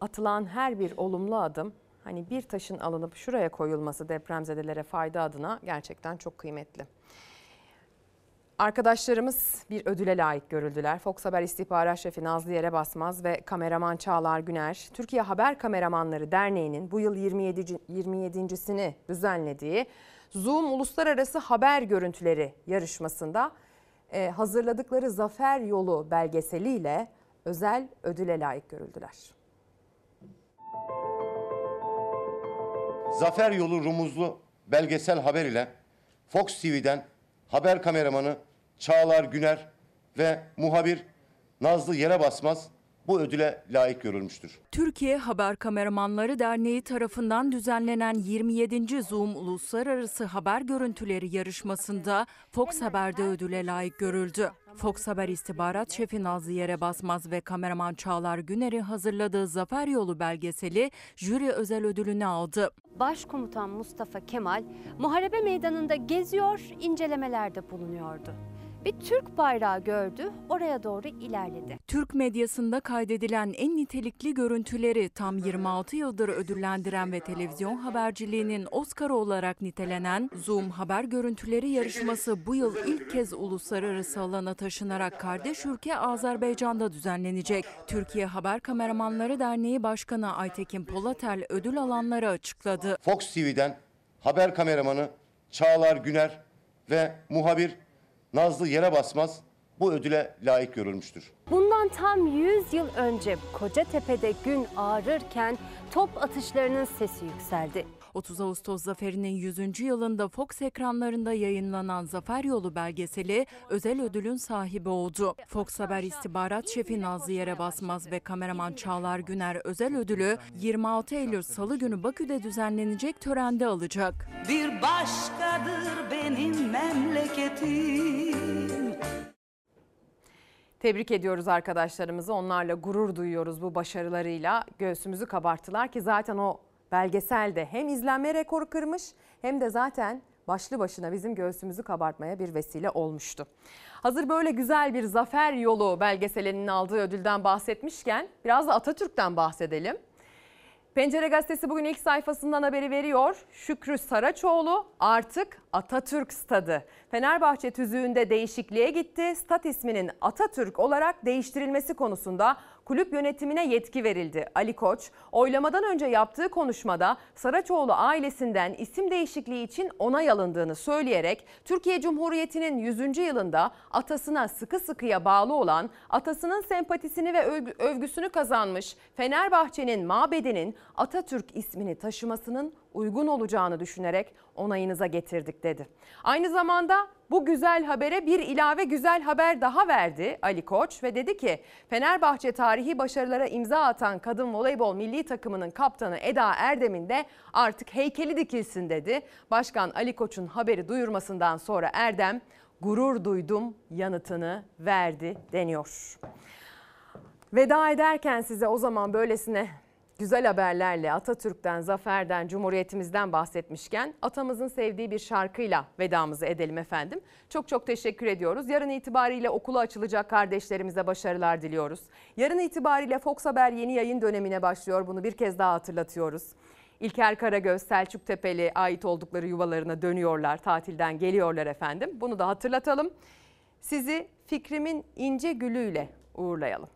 atılan her bir olumlu adım hani bir taşın alınıp şuraya koyulması depremzedelere fayda adına gerçekten çok kıymetli. Arkadaşlarımız bir ödüle layık görüldüler. Fox Haber İstihbarat Şefi Nazlı Yere Basmaz ve kameraman Çağlar Güner, Türkiye Haber Kameramanları Derneği'nin bu yıl 27. 27.sini düzenlediği Zoom Uluslararası Haber Görüntüleri yarışmasında e, hazırladıkları Zafer Yolu belgeseliyle özel ödüle layık görüldüler. Zafer Yolu Rumuzlu belgesel haber ile Fox TV'den haber kameramanı Çağlar Güner ve muhabir Nazlı Yere Basmaz bu ödüle layık görülmüştür. Türkiye Haber Kameramanları Derneği tarafından düzenlenen 27. Zoom Uluslararası Haber Görüntüleri yarışmasında Fox Haber'de ödüle layık görüldü. Fox Haber İstihbarat Şefi Nazlı Yere Basmaz ve kameraman Çağlar Güner'i hazırladığı Zafer Yolu belgeseli jüri özel ödülünü aldı. Başkomutan Mustafa Kemal muharebe meydanında geziyor, incelemelerde bulunuyordu. Bir Türk bayrağı gördü, oraya doğru ilerledi. Türk medyasında kaydedilen en nitelikli görüntüleri tam 26 yıldır ödüllendiren ve televizyon haberciliğinin Oscar'ı olarak nitelenen Zoom Haber Görüntüleri yarışması bu yıl ilk kez uluslararası alana taşınarak kardeş ülke Azerbaycan'da düzenlenecek. Türkiye Haber Kameramanları Derneği Başkanı Aytekin Polatel ödül alanları açıkladı. Fox TV'den haber kameramanı Çağlar Güner ve muhabir Nazlı Yere Basmaz bu ödüle layık görülmüştür. Bundan tam 100 yıl önce Kocatepe'de gün ağrırken top atışlarının sesi yükseldi. 30 Ağustos zaferinin 100. yılında Fox ekranlarında yayınlanan Zafer Yolu belgeseli özel ödülün sahibi oldu. Fox Haber İstihbarat Şefi Nazlı Yere Basmaz ve kameraman Çağlar Güner özel ödülü 26 Eylül Salı günü Bakü'de düzenlenecek törende alacak. Bir başkadır benim memleketim Tebrik ediyoruz arkadaşlarımızı. Onlarla gurur duyuyoruz bu başarılarıyla. Göğsümüzü kabarttılar ki zaten o belgeselde hem izlenme rekoru kırmış hem de zaten başlı başına bizim göğsümüzü kabartmaya bir vesile olmuştu. Hazır böyle güzel bir zafer yolu belgeselinin aldığı ödülden bahsetmişken biraz da Atatürk'ten bahsedelim. Pencere gazetesi bugün ilk sayfasından haberi veriyor. Şükrü Saraçoğlu artık Atatürk stadı. Fenerbahçe tüzüğünde değişikliğe gitti. Stat isminin Atatürk olarak değiştirilmesi konusunda kulüp yönetimine yetki verildi. Ali Koç oylamadan önce yaptığı konuşmada Saraçoğlu ailesinden isim değişikliği için onay alındığını söyleyerek Türkiye Cumhuriyeti'nin 100. yılında atasına sıkı sıkıya bağlı olan, atasının sempatisini ve övgü- övgüsünü kazanmış Fenerbahçe'nin mabedinin Atatürk ismini taşımasının uygun olacağını düşünerek onayınıza getirdik dedi. Aynı zamanda bu güzel habere bir ilave güzel haber daha verdi Ali Koç ve dedi ki Fenerbahçe tarihi başarılara imza atan kadın voleybol milli takımının kaptanı Eda Erdem'in de artık heykeli dikilsin dedi. Başkan Ali Koç'un haberi duyurmasından sonra Erdem gurur duydum yanıtını verdi deniyor. Veda ederken size o zaman böylesine güzel haberlerle Atatürk'ten, zaferden, cumhuriyetimizden bahsetmişken atamızın sevdiği bir şarkıyla vedamızı edelim efendim. Çok çok teşekkür ediyoruz. Yarın itibariyle okulu açılacak kardeşlerimize başarılar diliyoruz. Yarın itibariyle Fox Haber yeni yayın dönemine başlıyor. Bunu bir kez daha hatırlatıyoruz. İlker Karagöz, Selçuk Tepeli ait oldukları yuvalarına dönüyorlar. Tatilden geliyorlar efendim. Bunu da hatırlatalım. Sizi fikrimin ince gülüyle uğurlayalım.